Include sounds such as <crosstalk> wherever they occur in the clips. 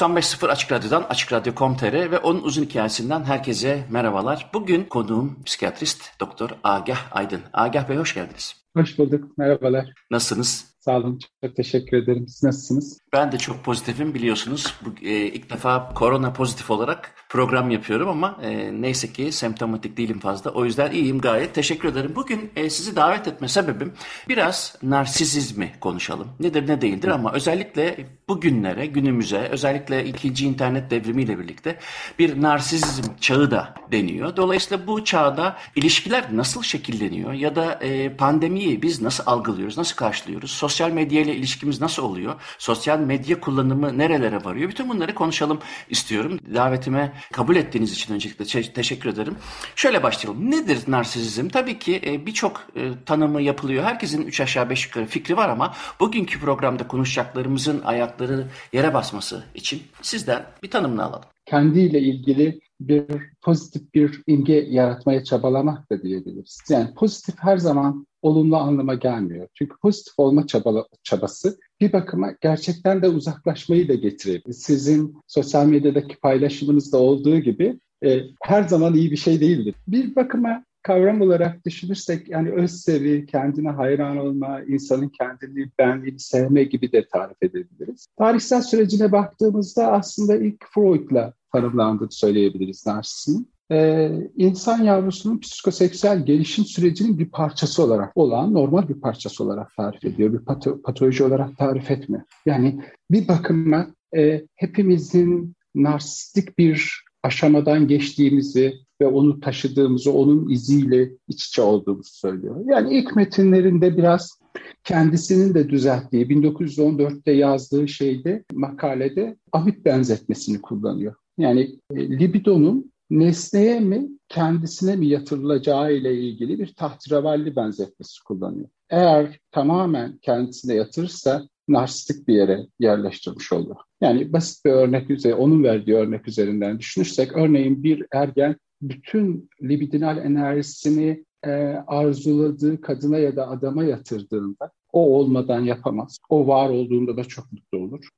...95.0 Açık Radyo'dan Açık Radyo.com.tr ve onun uzun hikayesinden herkese merhabalar. Bugün konuğum psikiyatrist Doktor Agah Aydın. Agah Bey hoş geldiniz. Hoş bulduk, merhabalar. Nasılsınız? Sağ olun, çok teşekkür ederim. Siz nasılsınız? Ben de çok pozitifim biliyorsunuz. Bu, e, ilk defa korona pozitif olarak program yapıyorum ama e, neyse ki semptomatik değilim fazla. O yüzden iyiyim gayet. Teşekkür ederim. Bugün e, sizi davet etme sebebim biraz narsizizmi konuşalım. Nedir ne değildir ama özellikle bugünlere, günümüze, özellikle ikinci internet devrimiyle birlikte bir narsizm çağı da deniyor. Dolayısıyla bu çağda ilişkiler nasıl şekilleniyor ya da e, pandemiyi biz nasıl algılıyoruz, nasıl karşılıyoruz? Sosyal medya ile ilişkimiz nasıl oluyor? Sosyal medya kullanımı nerelere varıyor? Bütün bunları konuşalım istiyorum. Davetime kabul ettiğiniz için öncelikle teşekkür ederim. Şöyle başlayalım. Nedir narsizm? Tabii ki e, birçok e, tanımı yapılıyor. Herkesin üç aşağı beş yukarı fikri var ama bugünkü programda konuşacaklarımızın ayakları yere basması için sizden bir tanımını alalım. Kendiyle ilgili bir pozitif bir imge yaratmaya çabalamak da diyebiliriz. Yani pozitif her zaman olumlu anlama gelmiyor. Çünkü pozitif olma çabala, çabası bir bakıma gerçekten de uzaklaşmayı da getirebilir. Sizin sosyal medyadaki paylaşımınızda olduğu gibi e, her zaman iyi bir şey değildir. Bir bakıma kavram olarak düşünürsek yani öz sevi, kendine hayran olma, insanın kendini, benliğini sevme gibi de tarif edebiliriz. Tarihsel sürecine baktığımızda aslında ilk Freud'la tanımlandığını söyleyebiliriz narsisinin e, insan yavrusunun psikoseksüel gelişim sürecinin bir parçası olarak olan normal bir parçası olarak tarif ediyor. Bir pato, patoloji olarak tarif etmiyor. Yani bir bakıma e, hepimizin narsistik bir aşamadan geçtiğimizi ve onu taşıdığımızı, onun iziyle iç içe olduğumuzu söylüyor. Yani ilk metinlerinde biraz kendisinin de düzelttiği 1914'te yazdığı şeyde makalede amit benzetmesini kullanıyor. Yani e, libidonun nesneye mi kendisine mi yatırılacağı ile ilgili bir tahtravalli benzetmesi kullanıyor. Eğer tamamen kendisine yatırırsa narsistik bir yere yerleştirmiş olur. Yani basit bir örnek üzere, onun verdiği örnek üzerinden düşünürsek, örneğin bir ergen bütün libidinal enerjisini e, arzuladığı kadına ya da adama yatırdığında o olmadan yapamaz. O var olduğunda da çok mutlu olur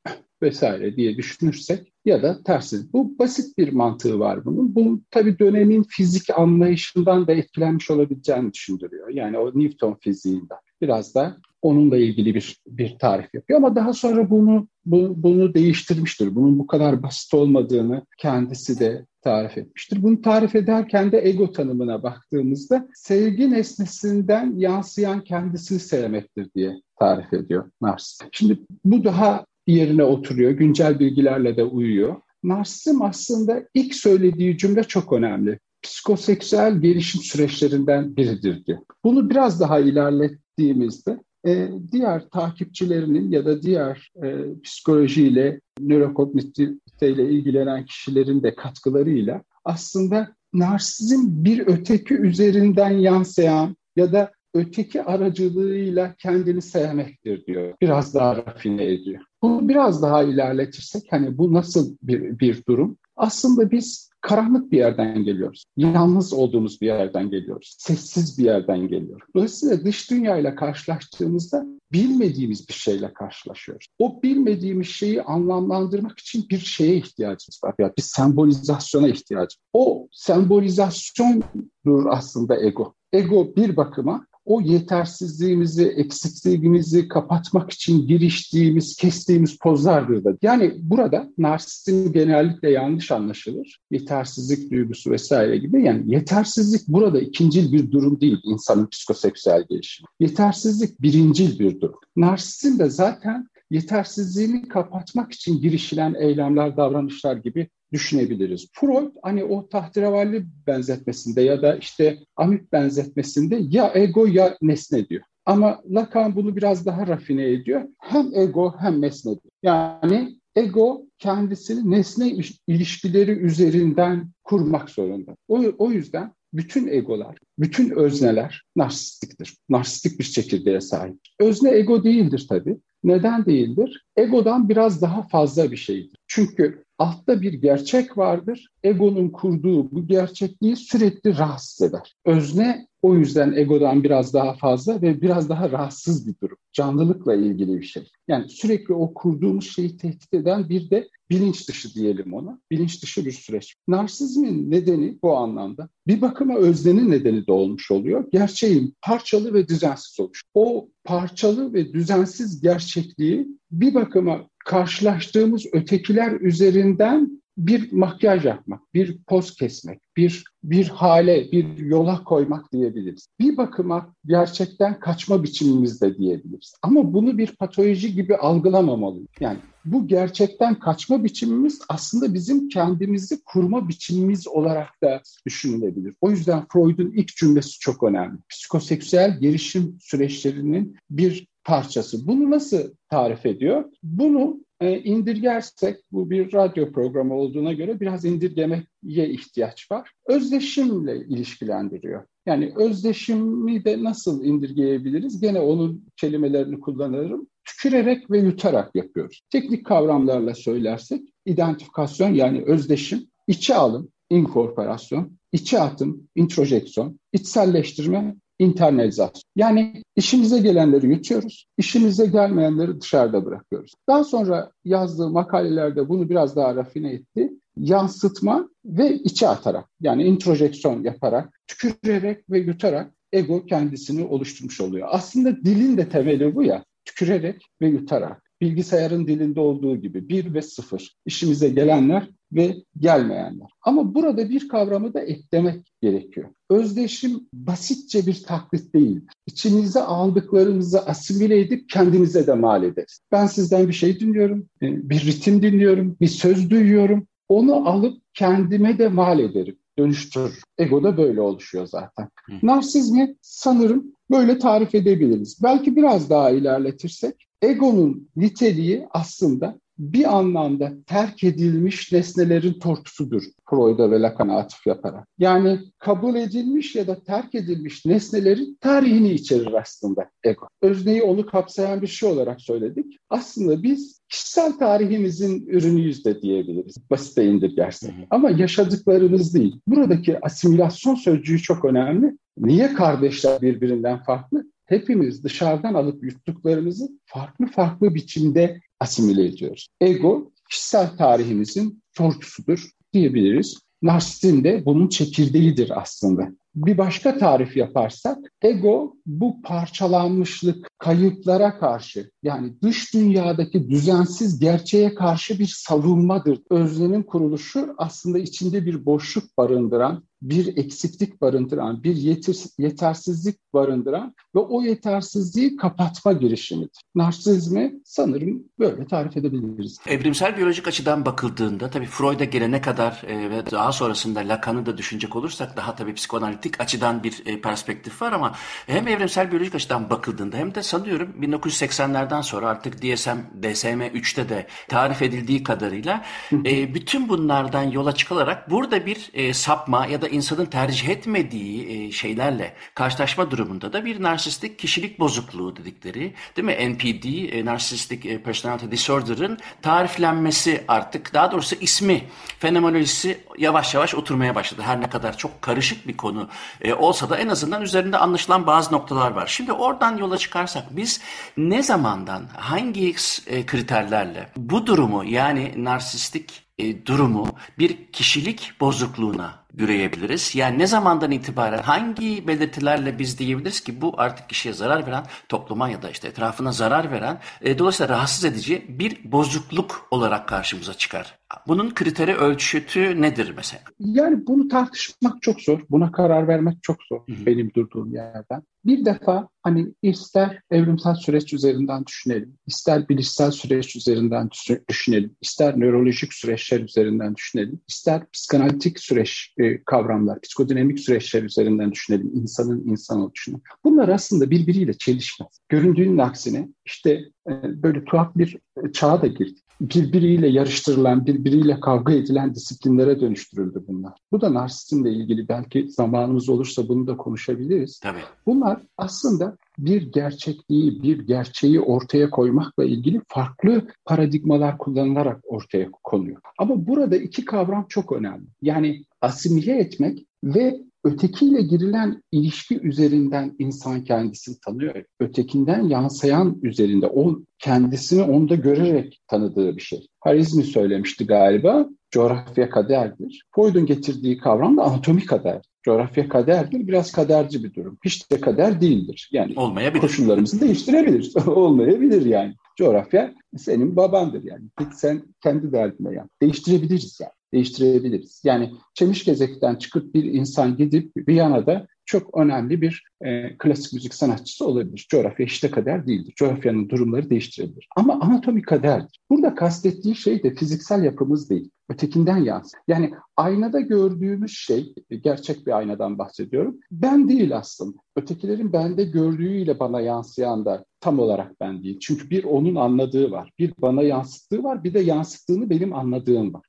vesaire diye düşünürsek ya da tersi. Bu basit bir mantığı var bunun. Bu tabii dönemin fizik anlayışından da etkilenmiş olabileceğini düşündürüyor. Yani o Newton fiziğinden. Biraz da onunla ilgili bir bir tarif yapıyor ama daha sonra bunu bu, bunu değiştirmiştir. Bunun bu kadar basit olmadığını kendisi de tarif etmiştir. Bunu tarif ederken de ego tanımına baktığımızda sevgi nesnesinden yansıyan kendisini sevmektir diye tarif ediyor Mars. Şimdi bu daha yerine oturuyor, güncel bilgilerle de uyuyor. Narsizm aslında ilk söylediği cümle çok önemli. Psikoseksüel gelişim süreçlerinden biridir diyor. Bunu biraz daha ilerlettiğimizde e, diğer takipçilerinin ya da diğer e, psikolojiyle, nörokognitifle ilgilenen kişilerin de katkılarıyla aslında narsizm bir öteki üzerinden yansıyan ya da öteki aracılığıyla kendini sevmektir diyor. Biraz daha rafine ediyor. Bunu biraz daha ilerletirsek hani bu nasıl bir, bir durum? Aslında biz karanlık bir yerden geliyoruz. Yalnız olduğumuz bir yerden geliyoruz. Sessiz bir yerden geliyoruz. Dolayısıyla dış dünyayla karşılaştığımızda bilmediğimiz bir şeyle karşılaşıyoruz. O bilmediğimiz şeyi anlamlandırmak için bir şeye ihtiyacımız var. Yani bir sembolizasyona ihtiyacımız. O sembolizasyondur aslında ego. Ego bir bakıma o yetersizliğimizi, eksikliğimizi kapatmak için giriştiğimiz, kestiğimiz pozlardır da. Yani burada narsistin genellikle yanlış anlaşılır. Yetersizlik duygusu vesaire gibi. Yani yetersizlik burada ikincil bir durum değil insanın psikoseksüel gelişimi. Yetersizlik birincil bir durum. Narsistin de zaten yetersizliğini kapatmak için girişilen eylemler, davranışlar gibi düşünebiliriz. Freud hani o tahterevalli benzetmesinde ya da işte amip benzetmesinde ya ego ya nesne diyor. Ama Lacan bunu biraz daha rafine ediyor. Hem ego hem nesne diyor. Yani ego kendisini nesne ilişkileri üzerinden kurmak zorunda. O, o yüzden bütün egolar, bütün özneler narsistiktir. Narsistik bir çekirdeğe sahip. Özne ego değildir tabii. Neden değildir? Egodan biraz daha fazla bir şeydir. Çünkü altta bir gerçek vardır. Egonun kurduğu bu gerçekliği sürekli rahatsız eder. Özne o yüzden egodan biraz daha fazla ve biraz daha rahatsız bir durum. Canlılıkla ilgili bir şey. Yani sürekli o kurduğumuz şeyi tehdit eden bir de bilinç dışı diyelim ona. Bilinç dışı bir süreç. Narsizmin nedeni bu anlamda bir bakıma öznenin nedeni de olmuş oluyor. Gerçeğin parçalı ve düzensiz oluş. O parçalı ve düzensiz gerçekliği bir bakıma karşılaştığımız ötekiler üzerinden bir makyaj yapmak, bir poz kesmek, bir bir hale, bir yola koymak diyebiliriz. Bir bakıma gerçekten kaçma biçimimiz de diyebiliriz. Ama bunu bir patoloji gibi algılamamalıyız. Yani bu gerçekten kaçma biçimimiz aslında bizim kendimizi kurma biçimimiz olarak da düşünülebilir. O yüzden Freud'un ilk cümlesi çok önemli. Psikoseksüel gelişim süreçlerinin bir parçası. Bunu nasıl tarif ediyor? Bunu e, indirgersek, bu bir radyo programı olduğuna göre biraz indirgemeye ihtiyaç var. Özdeşimle ilişkilendiriyor. Yani özdeşimi de nasıl indirgeyebiliriz? Gene onun kelimelerini kullanırım. Tükürerek ve yutarak yapıyoruz. Teknik kavramlarla söylersek, identifikasyon yani özdeşim, içe alım, inkorporasyon, içe atım, introjeksiyon, içselleştirme internalizasyon. Yani işimize gelenleri yutuyoruz, işimize gelmeyenleri dışarıda bırakıyoruz. Daha sonra yazdığı makalelerde bunu biraz daha rafine etti. Yansıtma ve içe atarak yani introjeksiyon yaparak, tükürerek ve yutarak ego kendisini oluşturmuş oluyor. Aslında dilin de temeli bu ya, tükürerek ve yutarak. Bilgisayarın dilinde olduğu gibi bir ve sıfır. İşimize gelenler ve gelmeyenler. Ama burada bir kavramı da eklemek gerekiyor. Özdeşim basitçe bir taklit değil. İçinize aldıklarınızı asimile edip kendinize de mal ederiz. Ben sizden bir şey dinliyorum, e, bir ritim dinliyorum, bir söz duyuyorum. Onu alıp kendime de mal ederim dönüştürür. Ego da böyle oluşuyor zaten. Hı. Narsizmi sanırım böyle tarif edebiliriz. Belki biraz daha ilerletirsek egonun niteliği aslında bir anlamda terk edilmiş nesnelerin tortusudur Freud'a ve Lacan'a atıf yaparak. Yani kabul edilmiş ya da terk edilmiş nesnelerin tarihini içerir aslında ego. Özneyi onu kapsayan bir şey olarak söyledik. Aslında biz kişisel tarihimizin ürünüyüz de diyebiliriz. Basite indirgersek. Ama yaşadıklarımız değil. Buradaki asimilasyon sözcüğü çok önemli. Niye kardeşler birbirinden farklı? Hepimiz dışarıdan alıp yuttuklarımızı farklı farklı biçimde asimile ediyoruz. Ego kişisel tarihimizin tortusudur diyebiliriz. Narsistin de bunun çekirdeğidir aslında. Bir başka tarif yaparsak ego bu parçalanmışlık, kayıplara karşı yani dış dünyadaki düzensiz gerçeğe karşı bir savunmadır. Öznenin kuruluşu aslında içinde bir boşluk barındıran, bir eksiklik barındıran, bir yeter, yetersizlik barındıran ve o yetersizliği kapatma girişimidir. Narsizmi sanırım böyle tarif edebiliriz. Evrimsel biyolojik açıdan bakıldığında tabii Freud'a gelene kadar e, ve daha sonrasında Lacan'ı da düşünecek olursak daha tabii psikoanalitik açıdan bir e, perspektif var ama hem evrimsel biyolojik açıdan bakıldığında hem de sanıyorum 1980'lerden sonra artık DSM, DSM-3'te de tarif edildiği kadarıyla e, bütün bunlardan yola çıkılarak burada bir e, sapma ya da insanın tercih etmediği e, şeylerle karşılaşma durumunda da bir narsistik kişilik bozukluğu dedikleri değil mi? NPD, e, Narcissistic Personality Disorder'ın tariflenmesi artık daha doğrusu ismi, fenomenolojisi yavaş yavaş oturmaya başladı. Her ne kadar çok karışık bir konu e, olsa da en azından üzerinde anlaşılan bazı noktalar var. Şimdi oradan yola çıkarsak biz ne zamandan hangi e, kriterlerle bu durumu yani narsistik e, durumu bir kişilik bozukluğuna üreyebiliriz? Yani ne zamandan itibaren hangi belirtilerle biz diyebiliriz ki bu artık kişiye zarar veren, topluma ya da işte etrafına zarar veren, e, dolayısıyla rahatsız edici bir bozukluk olarak karşımıza çıkar. Bunun kriteri ölçütü nedir mesela? Yani bunu tartışmak çok zor. Buna karar vermek çok zor hı hı. benim durduğum yerden. Bir defa hani ister evrimsel süreç üzerinden düşünelim, ister bilişsel süreç üzerinden düşünelim, ister nörolojik süreçler üzerinden düşünelim, ister psikanalitik süreç e, kavramlar, psikodinamik süreçler üzerinden düşünelim, insanın insan oluşunu. Bunlar aslında birbiriyle çelişmez. Göründüğünün aksine işte e, böyle tuhaf bir çağa da girdik birbiriyle yarıştırılan, birbiriyle kavga edilen disiplinlere dönüştürüldü bunlar. Bu da narsizmle ilgili belki zamanımız olursa bunu da konuşabiliriz. Tabii. Bunlar aslında bir gerçekliği, bir gerçeği ortaya koymakla ilgili farklı paradigmalar kullanılarak ortaya konuyor. Ama burada iki kavram çok önemli. Yani asimile etmek ve ötekiyle girilen ilişki üzerinden insan kendisini tanıyor. Ötekinden yansıyan üzerinde o kendisini onda görerek tanıdığı bir şey. Harizmi söylemişti galiba. Coğrafya kaderdir. Freud'un getirdiği kavram da anatomi kader. Coğrafya kaderdir. Biraz kaderci bir durum. Hiç de kader değildir. Yani Olmayabilir. koşullarımızı değiştirebiliriz. <laughs> Olmayabilir yani. Coğrafya senin babandır yani. Git sen kendi derdine yap. Değiştirebiliriz yani değiştirebiliriz. Yani Çemişgezek'ten çıkıp bir insan gidip Viyana'da çok önemli bir e, klasik müzik sanatçısı olabilir. Coğrafya işte kader değildir. Coğrafyanın durumları değiştirebilir. Ama anatomi kaderdir. Burada kastettiği şey de fiziksel yapımız değil. Ötekinden yansır. Yani aynada gördüğümüz şey, gerçek bir aynadan bahsediyorum. Ben değil aslında. Ötekilerin bende gördüğüyle bana yansıyan da tam olarak ben değil. Çünkü bir onun anladığı var. Bir bana yansıttığı var. Bir de yansıttığını benim anladığım var.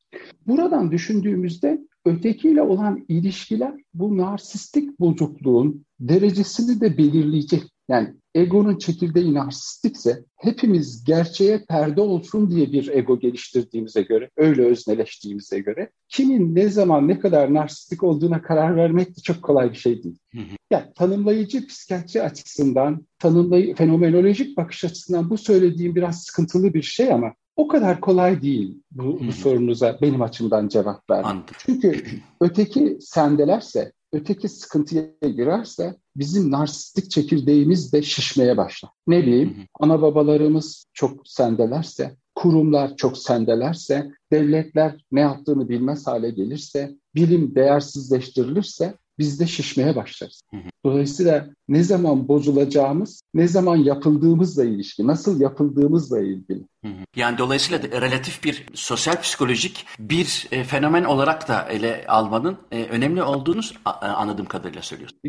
Buradan düşündüğümüzde ötekiyle olan ilişkiler bu narsistik bozukluğun derecesini de belirleyecek. Yani egonun çekirdeği narsistikse hepimiz gerçeğe perde olsun diye bir ego geliştirdiğimize göre, öyle özneleştiğimize göre kimin ne zaman ne kadar narsistik olduğuna karar vermek de çok kolay bir şey değil. Hı Yani tanımlayıcı psikiyatri açısından, tanımlayı fenomenolojik bakış açısından bu söylediğim biraz sıkıntılı bir şey ama o kadar kolay değil bu, bu sorunuza benim açımdan cevap vermek. Anladım. Çünkü <clears throat> öteki sendelerse, öteki sıkıntıya girerse bizim narsistik çekirdeğimiz de şişmeye başlar. Ne bileyim ana babalarımız çok sendelerse, kurumlar çok sendelerse, devletler ne yaptığını bilmez hale gelirse, bilim değersizleştirilirse biz de şişmeye başlarız. Dolayısıyla ne zaman bozulacağımız, ne zaman yapıldığımızla ilişki, nasıl yapıldığımızla ilgili. Yani dolayısıyla relatif bir sosyal psikolojik bir e, fenomen olarak da ele almanın e, önemli olduğunu e, anladığım kadarıyla söylüyorsun.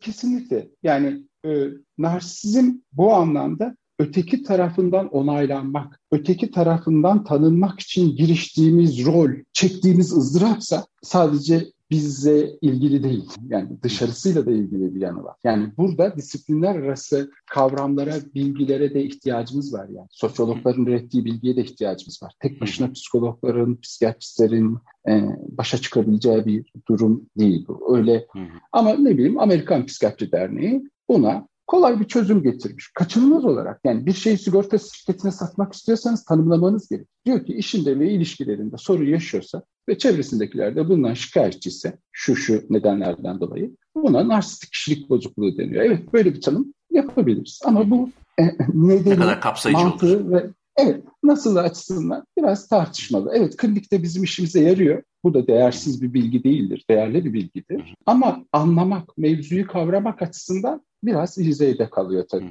Kesinlikle. Yani e, narsizm bu anlamda öteki tarafından onaylanmak, öteki tarafından tanınmak için giriştiğimiz rol, çektiğimiz ızdırapsa sadece bizle ilgili değil. Yani dışarısıyla da ilgili bir yanı var. Yani burada disiplinler arası kavramlara, bilgilere de ihtiyacımız var yani. Sosyologların ürettiği bilgiye de ihtiyacımız var. Tek başına psikologların, psikiyatristlerin e, başa çıkabileceği bir durum değil bu. Öyle. Ama ne bileyim Amerikan Psikiyatri Derneği buna kolay bir çözüm getirmiş. Kaçınılmaz olarak yani bir şeyi sigorta şirketine satmak istiyorsanız tanımlamanız gerek. Diyor ki işinde ve ilişkilerinde sorun yaşıyorsa ve çevresindekiler de bundan şikayetçi ise şu şu nedenlerden dolayı buna narsistik kişilik bozukluğu deniyor. Evet böyle bir tanım yapabiliriz ama bu e, nedeni, ne kadar kapsayıcı mantığı olur. ve evet nasıl açısından biraz tartışmalı. Evet klinikte bizim işimize yarıyor. Bu da değersiz bir bilgi değildir, değerli bir bilgidir. Ama anlamak, mevzuyu kavramak açısından biraz yüzeyde kalıyor tabii.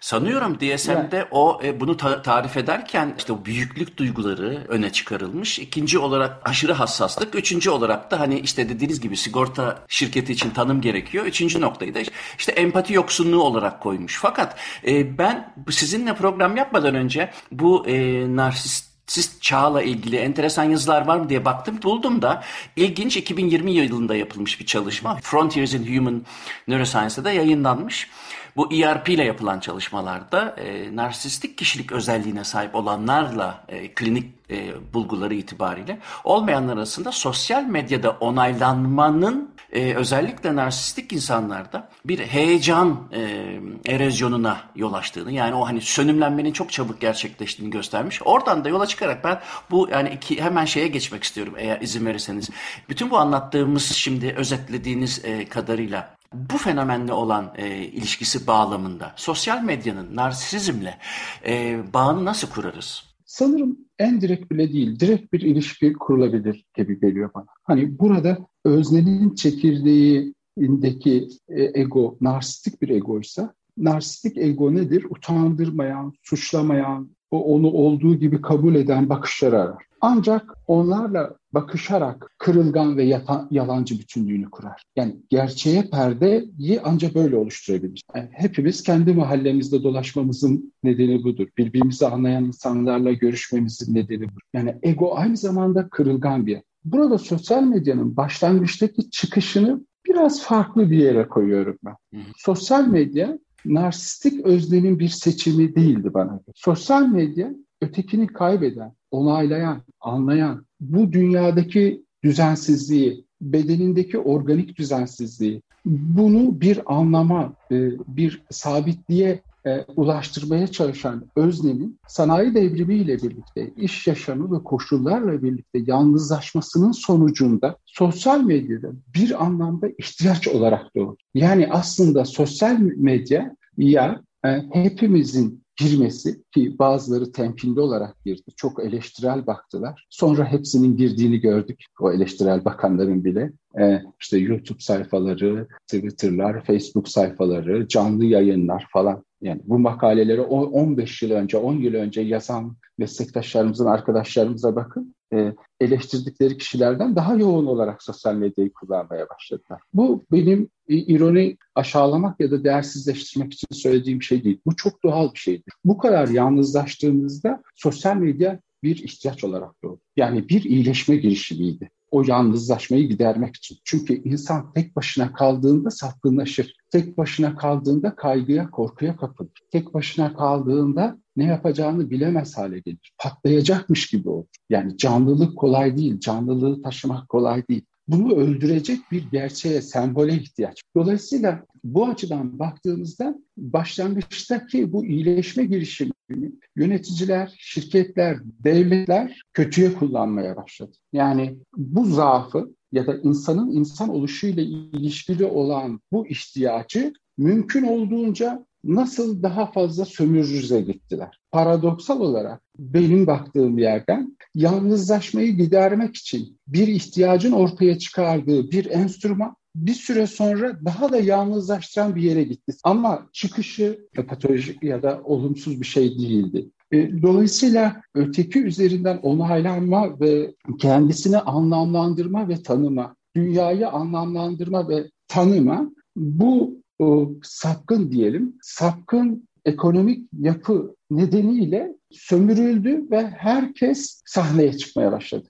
Sanıyorum DSM'de yani, o e, bunu ta- tarif ederken işte o büyüklük duyguları öne çıkarılmış. İkinci olarak aşırı hassaslık. Üçüncü olarak da hani işte dediğiniz gibi sigorta şirketi için tanım gerekiyor. Üçüncü noktayı da işte empati yoksunluğu olarak koymuş. Fakat e, ben sizinle program yapmadan önce bu e, narsist siz çağla ilgili enteresan yazılar var mı diye baktım. Buldum da ilginç 2020 yılında yapılmış bir çalışma. Frontiers in Human Neuroscience'da da yayınlanmış. Bu ERP ile yapılan çalışmalarda e, narsistik kişilik özelliğine sahip olanlarla e, klinik e, bulguları itibariyle olmayanlar arasında sosyal medyada onaylanmanın e, özellikle narsistik insanlarda bir heyecan e, erozyonuna yol açtığını yani o hani sönümlenmenin çok çabuk gerçekleştiğini göstermiş. Oradan da yola çıkarak ben bu yani iki hemen şeye geçmek istiyorum eğer izin verirseniz. Bütün bu anlattığımız şimdi özetlediğiniz e, kadarıyla bu fenomenle olan e, ilişkisi bağlamında sosyal medyanın narsizmle e, bağını nasıl kurarız? Sanırım en direkt bile değil, direkt bir ilişki kurulabilir gibi geliyor bana. Hani burada öznenin çekirdeğindeki e, ego, narsistik bir egoysa, narsistik ego nedir? Utandırmayan, suçlamayan, onu olduğu gibi kabul eden bakışları arar. Ancak onlarla bakışarak kırılgan ve yata, yalancı bütünlüğünü kurar. Yani gerçeğe perdeyi ancak böyle oluşturabilir. Yani hepimiz kendi mahallemizde dolaşmamızın nedeni budur. Birbirimizi anlayan insanlarla görüşmemizin nedeni budur. Yani ego aynı zamanda kırılgan bir yer. Burada sosyal medyanın başlangıçtaki çıkışını biraz farklı bir yere koyuyorum ben. Sosyal medya narsistik öznenin bir seçimi değildi bana. Sosyal medya ötekini kaybeden, onaylayan, anlayan, bu dünyadaki düzensizliği, bedenindeki organik düzensizliği, bunu bir anlama, e, bir sabitliğe e, ulaştırmaya çalışan öznenin sanayi devrimiyle birlikte, iş yaşamı ve koşullarla birlikte yalnızlaşmasının sonucunda sosyal medyada bir anlamda ihtiyaç olarak doğdu. Yani aslında sosyal medya ya e, hepimizin girmesi ki bazıları temkinli olarak girdi. Çok eleştirel baktılar. Sonra hepsinin girdiğini gördük. O eleştirel bakanların bile. Ee, işte YouTube sayfaları, Twitter'lar, Facebook sayfaları, canlı yayınlar falan. Yani bu makaleleri 15 yıl önce, 10 yıl önce yazan meslektaşlarımızın, arkadaşlarımıza bakın. E, eleştirdikleri kişilerden daha yoğun olarak sosyal medyayı kullanmaya başladılar. Bu benim ironi aşağılamak ya da değersizleştirmek için söylediğim şey değil. Bu çok doğal bir şeydir. Bu kadar yalnızlaştığımızda sosyal medya bir ihtiyaç olarak doğdu. Yani bir iyileşme girişimiydi o yalnızlaşmayı gidermek için. Çünkü insan tek başına kaldığında sapkınlaşır. Tek başına kaldığında kaygıya, korkuya kapılır. Tek başına kaldığında ne yapacağını bilemez hale gelir. Patlayacakmış gibi olur. Yani canlılık kolay değil, canlılığı taşımak kolay değil bunu öldürecek bir gerçeğe, sembole ihtiyaç. Dolayısıyla bu açıdan baktığımızda başlangıçtaki bu iyileşme girişimini yöneticiler, şirketler, devletler kötüye kullanmaya başladı. Yani bu zaafı ya da insanın insan oluşuyla ilişkili olan bu ihtiyacı mümkün olduğunca nasıl daha fazla sömürürüze gittiler. Paradoksal olarak benim baktığım yerden yalnızlaşmayı gidermek için bir ihtiyacın ortaya çıkardığı bir enstrüman bir süre sonra daha da yalnızlaştıran bir yere gitti. Ama çıkışı patolojik ya da olumsuz bir şey değildi. E, dolayısıyla öteki üzerinden onaylanma ve kendisini anlamlandırma ve tanıma, dünyayı anlamlandırma ve tanıma bu o sapkın diyelim, sapkın ekonomik yapı nedeniyle sömürüldü ve herkes sahneye çıkmaya başladı.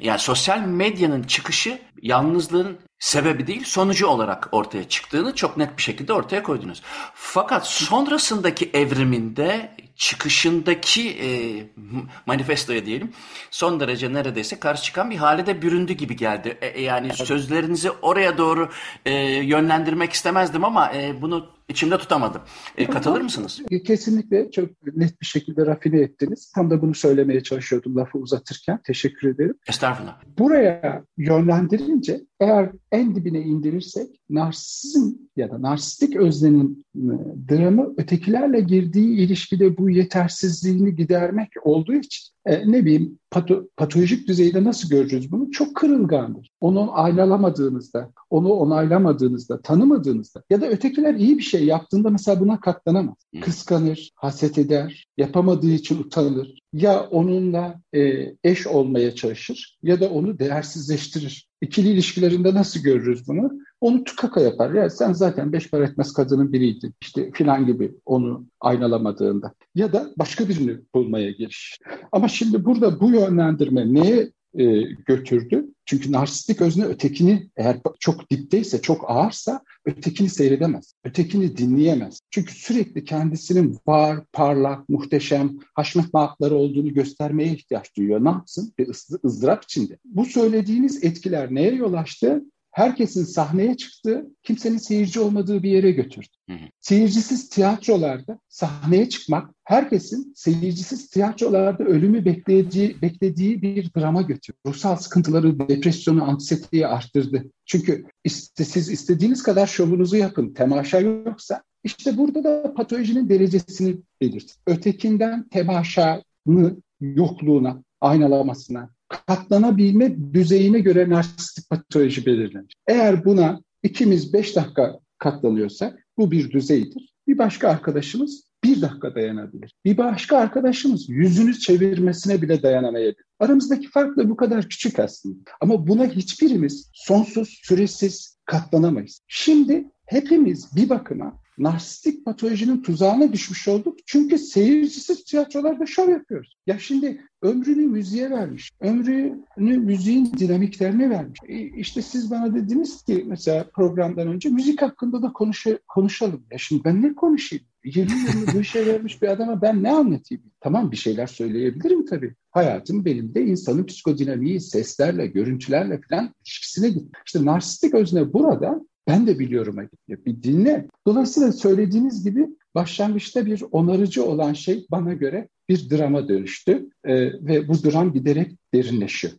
Yani sosyal medyanın çıkışı yalnızlığın sebebi değil sonucu olarak ortaya çıktığını çok net bir şekilde ortaya koydunuz. Fakat sonrasındaki evriminde çıkışındaki e, manifestoya diyelim son derece neredeyse karşı çıkan bir hale de büründü gibi geldi. E, e yani sözlerinizi oraya doğru e, yönlendirmek istemezdim ama e, bunu içimde tutamadım. E, katılır mısınız? Kesinlikle çok net bir şekilde rafine ettiniz. Tam da bunu söylemeye çalışıyordum lafı uzatırken. Teşekkür ederim. Estağfurullah. Buraya yönlendirince eğer en dibine indirirsek narsizm ya da narsistik öznenin e, dramı ötekilerle girdiği ilişkide bu yetersizliğini gidermek olduğu için e, ne bileyim pato, patolojik düzeyde nasıl göreceğiz bunu? Çok kırılgandır. Onu aynalamadığınızda, onu onaylamadığınızda, tanımadığınızda ya da ötekiler iyi bir şey yaptığında mesela buna katlanamaz. Kıskanır, haset eder, yapamadığı için utanır. Ya onunla e, eş olmaya çalışır ya da onu değersizleştirir. İkili ilişkilerinde nasıl görürüz bunu? Onu tukaka yapar. Ya sen zaten beş para etmez kadının biriydin. İşte filan gibi onu aynalamadığında. Ya da başka birini bulmaya giriş. Ama şimdi burada bu yönlendirme neye e, götürdü? Çünkü narsistik özne ötekini eğer çok dipteyse, çok ağırsa ötekini seyredemez. Ötekini dinleyemez. Çünkü sürekli kendisinin var, parlak, muhteşem, haşmet maakları olduğunu göstermeye ihtiyaç duyuyor. Ne yapsın? Bir ızdırap içinde. Bu söylediğiniz etkiler neye yol açtı? Herkesin sahneye çıktığı, kimsenin seyirci olmadığı bir yere götürdü. Hı hı. Seyircisiz tiyatrolarda sahneye çıkmak, herkesin seyircisiz tiyatrolarda ölümü beklediği, beklediği bir drama götürdü. Ruhsal sıkıntıları, depresyonu, anksiyeteyi arttırdı. Çünkü iste, siz istediğiniz kadar şovunuzu yapın, temaşa yoksa işte burada da patolojinin derecesini belirt. Ötekinden temaşanı yokluğuna, aynalamasına, katlanabilme düzeyine göre narsistik patoloji belirlenir. Eğer buna ikimiz beş dakika katlanıyorsak bu bir düzeydir. Bir başka arkadaşımız bir dakika dayanabilir. Bir başka arkadaşımız yüzünü çevirmesine bile dayanamayabilir. Aramızdaki fark da bu kadar küçük aslında. Ama buna hiçbirimiz sonsuz, süresiz katlanamayız. Şimdi hepimiz bir bakıma narsistik patolojinin tuzağına düşmüş olduk. Çünkü seyircisiz tiyatrolarda şov yapıyoruz. Ya şimdi ömrünü müziğe vermiş, ömrünü müziğin dinamiklerine vermiş. E işte siz bana dediniz ki mesela programdan önce müzik hakkında da konuş konuşalım. Ya şimdi ben ne konuşayım? 20 yılını bu işe vermiş bir adama ben ne anlatayım? Tamam bir şeyler söyleyebilirim tabii. Hayatım benim de insanın psikodinamiği, seslerle, görüntülerle falan ilişkisine gitti. İşte narsistik özne burada ben de biliyorum gidiyor. Bir dinle. Dolayısıyla söylediğiniz gibi başlangıçta bir onarıcı olan şey bana göre bir drama dönüştü ee, ve bu dram giderek derinleşiyor.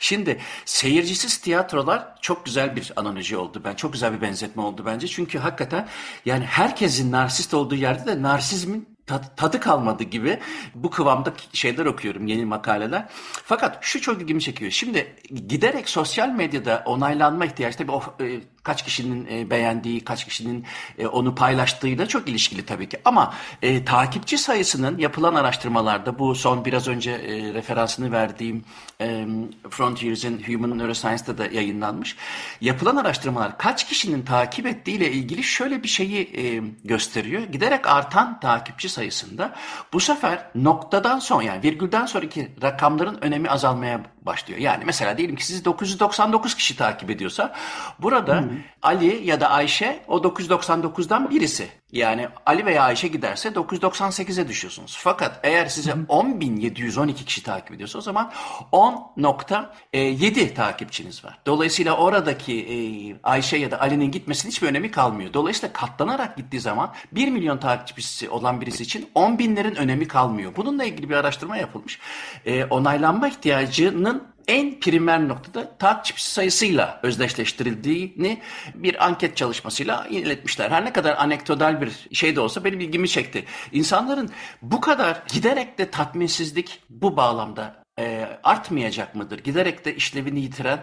Şimdi seyircisiz tiyatrolar çok güzel bir analoji oldu. Ben çok güzel bir benzetme oldu bence. Çünkü hakikaten yani herkesin narsist olduğu yerde de narsizmin tadı kalmadı gibi bu kıvamda şeyler okuyorum yeni makaleler. Fakat şu çok ilgimi çekiyor. Şimdi giderek sosyal medyada onaylanma ihtiyacı tabii o e, kaç kişinin e, beğendiği, kaç kişinin e, onu paylaştığıyla çok ilişkili tabii ki. Ama e, takipçi sayısının yapılan araştırmalarda bu son biraz önce e, referansını verdiğim e, Frontiers in Human Neuroscience'da da yayınlanmış. Yapılan araştırmalar kaç kişinin takip ettiğiyle ilgili şöyle bir şeyi e, gösteriyor. Giderek artan takipçi sayısında bu sefer noktadan sonra yani virgülden sonraki rakamların önemi azalmaya başlıyor. Yani mesela diyelim ki sizi 999 kişi takip ediyorsa burada hmm. Ali ya da Ayşe o 999'dan birisi. Yani Ali veya Ayşe giderse 998'e düşüyorsunuz. Fakat eğer size 10.712 kişi takip ediyorsa o zaman 10.7 takipçiniz var. Dolayısıyla oradaki e, Ayşe ya da Ali'nin gitmesinin hiçbir önemi kalmıyor. Dolayısıyla katlanarak gittiği zaman 1 milyon takipçisi olan birisi için 10 binlerin önemi kalmıyor. Bununla ilgili bir araştırma yapılmış. E, onaylanma ihtiyacının en primer noktada takipçi sayısıyla özdeşleştirildiğini bir anket çalışmasıyla iletmişler. Her ne kadar anekdotal bir şey de olsa benim ilgimi çekti. İnsanların bu kadar giderek de tatminsizlik bu bağlamda e, artmayacak mıdır? Giderek de işlevini yitiren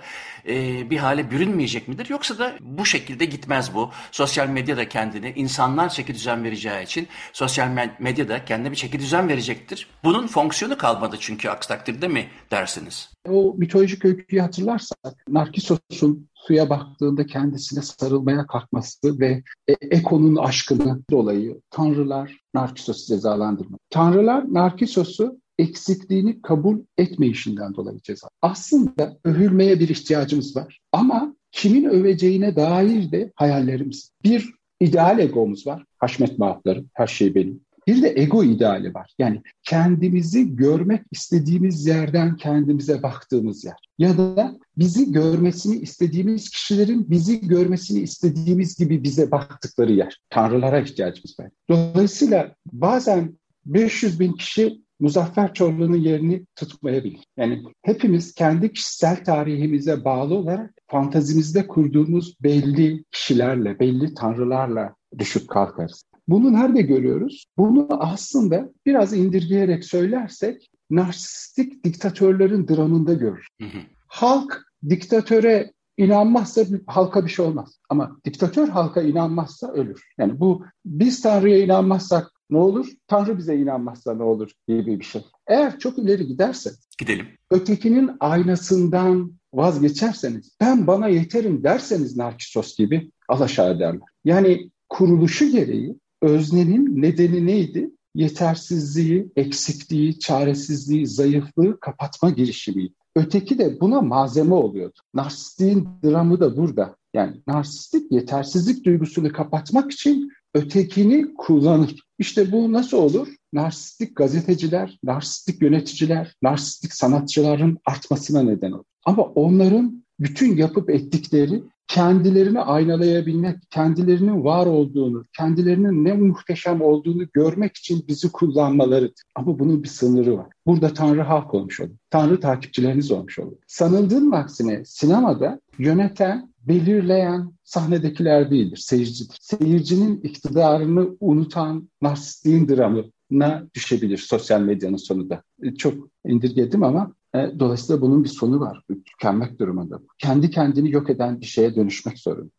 e, bir hale bürünmeyecek midir? Yoksa da bu şekilde gitmez bu. Sosyal medya da kendini insanlar çeki düzen vereceği için sosyal medya da kendine bir çeki düzen verecektir. Bunun fonksiyonu kalmadı çünkü aksi takdirde mi dersiniz? O mitolojik öyküyü hatırlarsak Narkisos'un suya baktığında kendisine sarılmaya kalkması ve e, Eko'nun aşkını dolayı tanrılar Narkisos'u cezalandırmak. Tanrılar Narkisos'u eksikliğini kabul etmeyişinden dolayı ceza. Aslında övülmeye bir ihtiyacımız var ama kimin öveceğine dair de hayallerimiz. Bir ideal egomuz var. Haşmet maaflarım, her şey benim. Bir de ego ideali var. Yani kendimizi görmek istediğimiz yerden kendimize baktığımız yer. Ya da bizi görmesini istediğimiz kişilerin bizi görmesini istediğimiz gibi bize baktıkları yer. Tanrılara ihtiyacımız var. Dolayısıyla bazen 500 bin kişi Muzaffer Çorlu'nun yerini tutmayabilir. Yani hepimiz kendi kişisel tarihimize bağlı olarak fantazimizde kurduğumuz belli kişilerle, belli tanrılarla düşüp kalkarız. Bunu nerede görüyoruz? Bunu aslında biraz indirgeyerek söylersek narsistik diktatörlerin dramında görür. Halk diktatöre inanmazsa halka bir şey olmaz. Ama diktatör halka inanmazsa ölür. Yani bu biz Tanrı'ya inanmazsak ne olur? Tanrı bize inanmazsa ne olur gibi bir şey. Eğer çok ileri giderse, gidelim. Ötekinin aynasından vazgeçerseniz, ben bana yeterim derseniz Narkisos gibi alaşağı ederler. Yani kuruluşu gereği öznenin nedeni neydi? Yetersizliği, eksikliği, çaresizliği, zayıflığı kapatma girişimiydi. Öteki de buna malzeme oluyordu. Narsistliğin dramı da burada. Yani narsistik yetersizlik duygusunu kapatmak için ötekini kullanır. İşte bu nasıl olur? Narsistik gazeteciler, narsistik yöneticiler, narsistik sanatçıların artmasına neden olur. Ama onların bütün yapıp ettikleri kendilerini aynalayabilmek, kendilerinin var olduğunu, kendilerinin ne muhteşem olduğunu görmek için bizi kullanmalarıdır. Ama bunun bir sınırı var. Burada Tanrı halk olmuş olur. Tanrı takipçileriniz olmuş olur. Sanıldığın aksine sinemada yöneten, belirleyen sahnedekiler değildir, seyircidir. Seyircinin iktidarını unutan narsistliğin dramına düşebilir sosyal medyanın sonunda. E, çok indirgedim ama e, dolayısıyla bunun bir sonu var. Tükenmek durumunda. Kendi kendini yok eden bir şeye dönüşmek zorunda.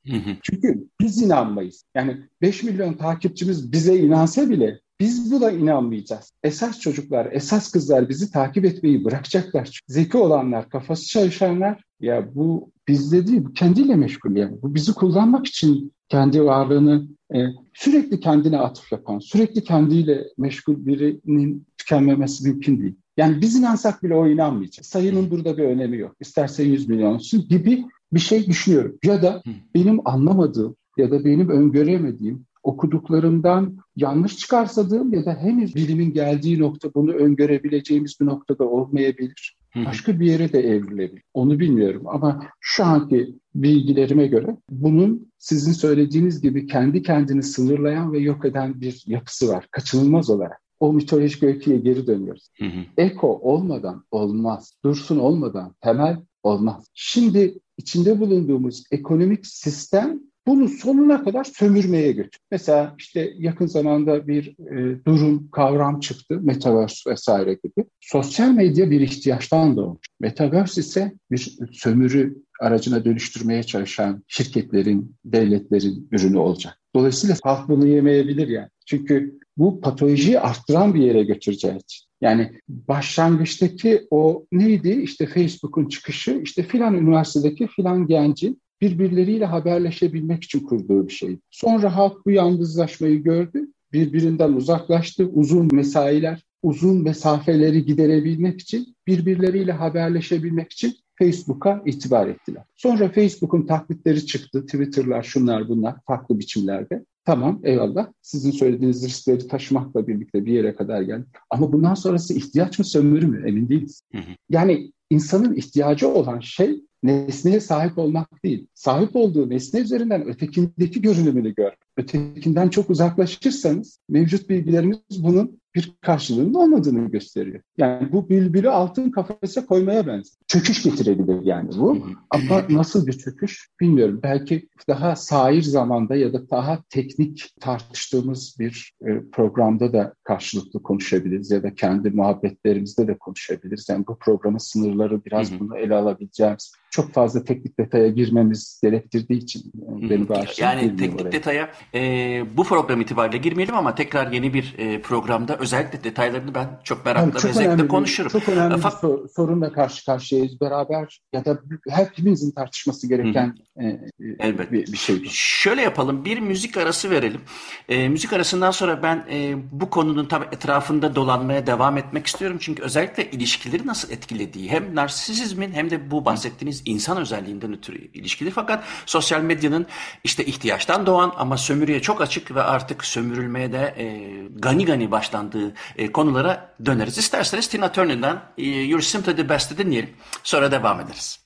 Çünkü biz inanmayız. Yani 5 milyon takipçimiz bize inansa bile biz buna inanmayacağız. Esas çocuklar, esas kızlar bizi takip etmeyi bırakacaklar. Zeki olanlar, kafası çalışanlar ya bu bizde değil, bu kendiyle meşgul yani. Bu bizi kullanmak için kendi varlığını e, sürekli kendine atıf yapan, sürekli kendiyle meşgul birinin tükenmemesi mümkün değil. Yani biz inansak bile o inanmayacak. Sayının burada bir önemi yok. İsterse 100 milyon olsun gibi bir şey düşünüyorum. Ya da benim anlamadığım ya da benim öngöremediğim okuduklarımdan yanlış çıkarsadığım ya da henüz bilimin geldiği nokta bunu öngörebileceğimiz bir noktada olmayabilir. Başka bir yere de evrilebilir. Onu bilmiyorum ama şu anki bilgilerime göre bunun sizin söylediğiniz gibi kendi kendini sınırlayan ve yok eden bir yapısı var. Kaçınılmaz olarak o mitolojik öyküye geri dönüyoruz. Hı hı. Eko olmadan olmaz. Dursun olmadan temel olmaz. Şimdi içinde bulunduğumuz ekonomik sistem bunu sonuna kadar sömürmeye götür. Mesela işte yakın zamanda bir e, durum, kavram çıktı. Metaverse vesaire gibi. Sosyal medya bir ihtiyaçtan doğmuş. Metaverse ise bir sömürü aracına dönüştürmeye çalışan şirketlerin, devletlerin ürünü olacak. Dolayısıyla halk bunu yemeyebilir yani. Çünkü bu patolojiyi arttıran bir yere götüreceği için. Yani başlangıçtaki o neydi? İşte Facebook'un çıkışı, işte filan üniversitedeki filan gencin birbirleriyle haberleşebilmek için kurduğu bir şeydi. Sonra halk bu yalnızlaşmayı gördü, birbirinden uzaklaştı, uzun mesailer, uzun mesafeleri giderebilmek için, birbirleriyle haberleşebilmek için Facebook'a itibar ettiler. Sonra Facebook'un taklitleri çıktı, Twitter'lar, şunlar bunlar farklı biçimlerde. Tamam eyvallah sizin söylediğiniz riskleri taşımakla birlikte bir yere kadar geldi. Ama bundan sonrası ihtiyaç mı sömürü mü emin değiliz. Hı hı. Yani insanın ihtiyacı olan şey nesneye sahip olmak değil. Sahip olduğu nesne üzerinden ötekindeki görünümünü gör. Ötekinden çok uzaklaşırsanız mevcut bilgilerimiz bunun bir karşılığının olmadığını gösteriyor. Yani bu bülbülü altın kafese koymaya benziyor. Çöküş getirebilir yani bu. Ama nasıl bir çöküş bilmiyorum. Belki daha sair zamanda ya da daha teknik tartıştığımız bir e, programda da karşılıklı konuşabiliriz ya da kendi muhabbetlerimizde de konuşabiliriz. Yani bu programın sınırları biraz bunu ele alabileceğimiz çok fazla teknik detaya girmemiz gerektirdiği için e, beni bağışlayın. Yani teknik oraya. detaya e, bu program itibariyle girmeyelim ama tekrar yeni bir e, programda özellikle detaylarını ben çok merakla yani çok zevkle konuşurum. Çok önemli Fakat, bir sorunla karşı karşıyayız beraber ya da hepimizin tartışması gereken e, e, Elbet. Bir, bir şey. Şöyle yapalım bir müzik arası verelim. E, müzik arasından sonra ben e, bu konunun tabii etrafında dolanmaya devam etmek istiyorum. Çünkü özellikle ilişkileri nasıl etkilediği hem narsisizmin hem de bu bahsettiğiniz insan özelliğinden ötürü ilişkili. Fakat sosyal medyanın işte ihtiyaçtan doğan ama sömürüye çok açık ve artık sömürülmeye de e, gani gani başlandığı e, konulara döneriz. İsterseniz Tina Turner'dan e, You're Simply the Best'i dinleyelim. Sonra devam ederiz.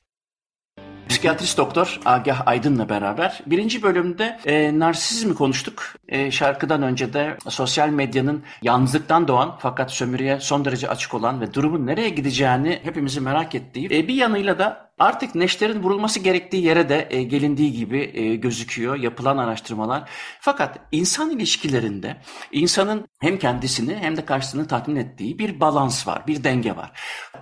Psikiyatrist doktor Agah Aydın'la beraber birinci bölümde e, narsizmi konuştuk. E, şarkıdan önce de sosyal medyanın yalnızlıktan doğan fakat sömürüye son derece açık olan ve durumun nereye gideceğini hepimizi merak ettiği e, bir yanıyla da Artık neşterin vurulması gerektiği yere de e, gelindiği gibi e, gözüküyor yapılan araştırmalar. Fakat insan ilişkilerinde insanın hem kendisini hem de karşısını tatmin ettiği bir balans var, bir denge var.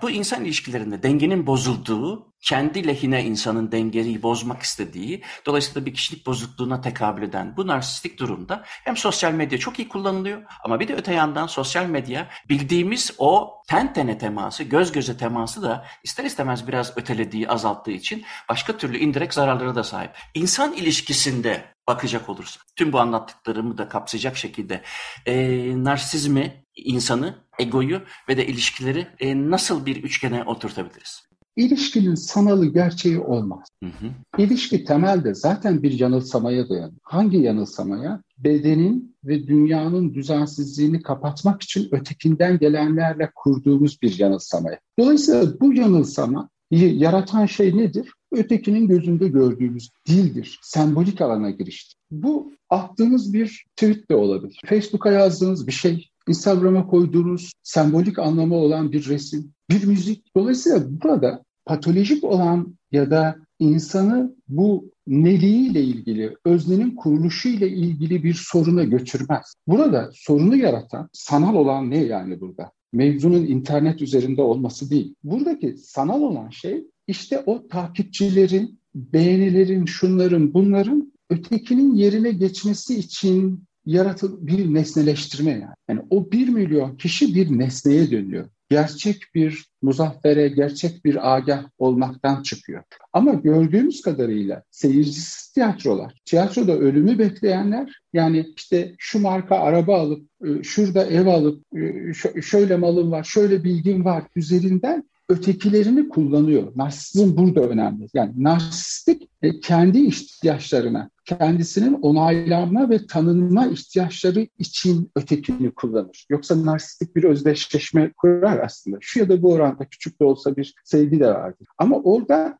Bu insan ilişkilerinde dengenin bozulduğu, kendi lehine insanın dengeyi bozmak istediği, dolayısıyla bir kişilik bozukluğuna tekabül eden bu narsistik durumda hem sosyal medya çok iyi kullanılıyor ama bir de öte yandan sosyal medya bildiğimiz o ten tene teması, göz göze teması da ister istemez biraz ötelediği, azalttığı için başka türlü indirekt zararlara da sahip. İnsan ilişkisinde bakacak olursak, tüm bu anlattıklarımı da kapsayacak şekilde e, narsizmi, insanı, egoyu ve de ilişkileri e, nasıl bir üçgene oturtabiliriz? İlişkinin sanalı gerçeği olmaz. Hı hı. İlişki temelde zaten bir yanılsamaya dayanır. Hangi yanılsamaya? Bedenin ve dünyanın düzensizliğini kapatmak için ötekinden gelenlerle kurduğumuz bir yanılsamaya. Dolayısıyla bu yanılsama yaratan şey nedir? Ötekinin gözünde gördüğümüz dildir, sembolik alana giriştir. Bu attığınız bir tweet de olabilir. Facebook'a yazdığınız bir şey, Instagram'a koyduğunuz sembolik anlamı olan bir resim, bir müzik. Dolayısıyla burada patolojik olan ya da insanı bu neliğiyle ilgili, öznenin kuruluşu ile ilgili bir soruna götürmez. Burada sorunu yaratan sanal olan ne yani burada? Mevzunun internet üzerinde olması değil. Buradaki sanal olan şey işte o takipçilerin, beğenilerin, şunların, bunların ötekinin yerine geçmesi için yaratıl bir nesneleştirme yani. Yani o bir milyon kişi bir nesneye dönüyor gerçek bir muzaffere, gerçek bir agah olmaktan çıkıyor. Ama gördüğümüz kadarıyla seyircisiz tiyatrolar, tiyatroda ölümü bekleyenler, yani işte şu marka araba alıp, e, şurada ev alıp, e, şöyle malım var, şöyle bilgim var üzerinden ötekilerini kullanıyor. Narsizm burada önemli. Yani narsistik e, kendi ihtiyaçlarına, kendisinin onaylanma ve tanınma ihtiyaçları için ötekini kullanır. Yoksa narsistik bir özdeşleşme kurar aslında. Şu ya da bu oranda küçük de olsa bir sevgi de vardır. Ama orada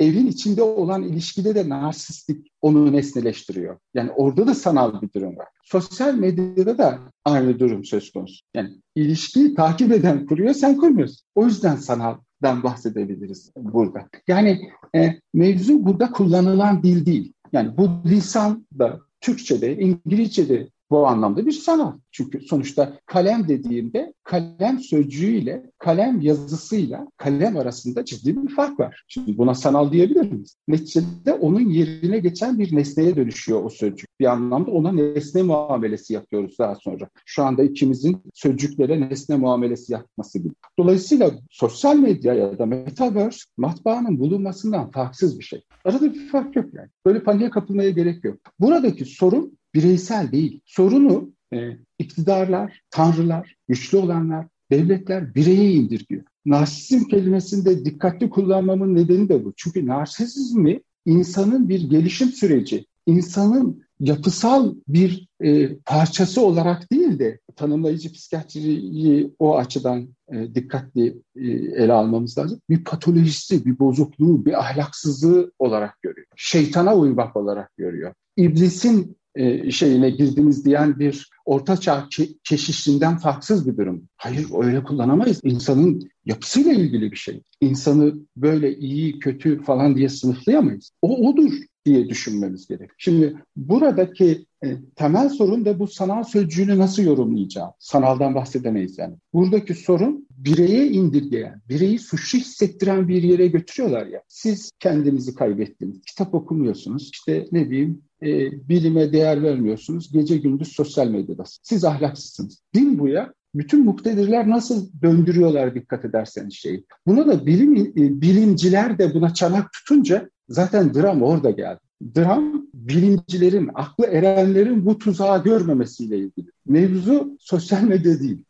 evin içinde olan ilişkide de narsistik onu nesneleştiriyor. Yani orada da sanal bir durum var. Sosyal medyada da aynı durum söz konusu. Yani ilişkiyi takip eden kuruyor, sen kurmuyorsun. O yüzden sanaldan bahsedebiliriz burada. Yani e, mevzu burada kullanılan dil değil. Yani bu lisan da Türkçe'de, İngilizce'de bu anlamda bir sanat. Çünkü sonuçta kalem dediğimde kalem sözcüğüyle, kalem yazısıyla kalem arasında ciddi bir fark var. Şimdi buna sanal diyebilir miyiz? Neticede onun yerine geçen bir nesneye dönüşüyor o sözcük. Bir anlamda ona nesne muamelesi yapıyoruz daha sonra. Şu anda ikimizin sözcüklere nesne muamelesi yapması gibi. Dolayısıyla sosyal medya ya da metaverse matbaanın bulunmasından farksız bir şey. Arada bir fark yok yani. Böyle paniğe kapılmaya gerek yok. Buradaki sorun bireysel değil. Sorunu e, iktidarlar, tanrılar, güçlü olanlar, devletler bireye indirgiyor. Narsizm kelimesinde dikkatli kullanmamın nedeni de bu. Çünkü narsizmi insanın bir gelişim süreci, insanın yapısal bir e, parçası olarak değil de tanımlayıcı psikiyatriyi o açıdan e, dikkatli e, ele almamız lazım. Bir patolojisi, bir bozukluğu, bir ahlaksızlığı olarak görüyor. Şeytana uymak olarak görüyor. İblisin e, şeyine girdiniz diyen bir ortaçağ ke- keşişinden farksız bir durum. Hayır öyle kullanamayız. İnsanın yapısıyla ilgili bir şey. İnsanı böyle iyi, kötü falan diye sınıflayamayız. O odur diye düşünmemiz gerek. Şimdi buradaki e, temel sorun da bu sanal sözcüğünü nasıl yorumlayacağım? Sanaldan bahsedemeyiz yani. Buradaki sorun bireye indirgeyen, bireyi suçlu hissettiren bir yere götürüyorlar ya. Siz kendinizi kaybettiniz, kitap okumuyorsunuz, işte ne diyeyim e, bilime değer vermiyorsunuz, gece gündüz sosyal medyadasınız. Siz ahlaksızsınız. Din bu ya. Bütün muktedirler nasıl döndürüyorlar dikkat ederseniz şeyi. Buna da bilim e, bilimciler de buna çanak tutunca zaten dram orada geldi. Dram bilimcilerin, aklı erenlerin bu tuzağı görmemesiyle ilgili. Mevzu sosyal medya değil.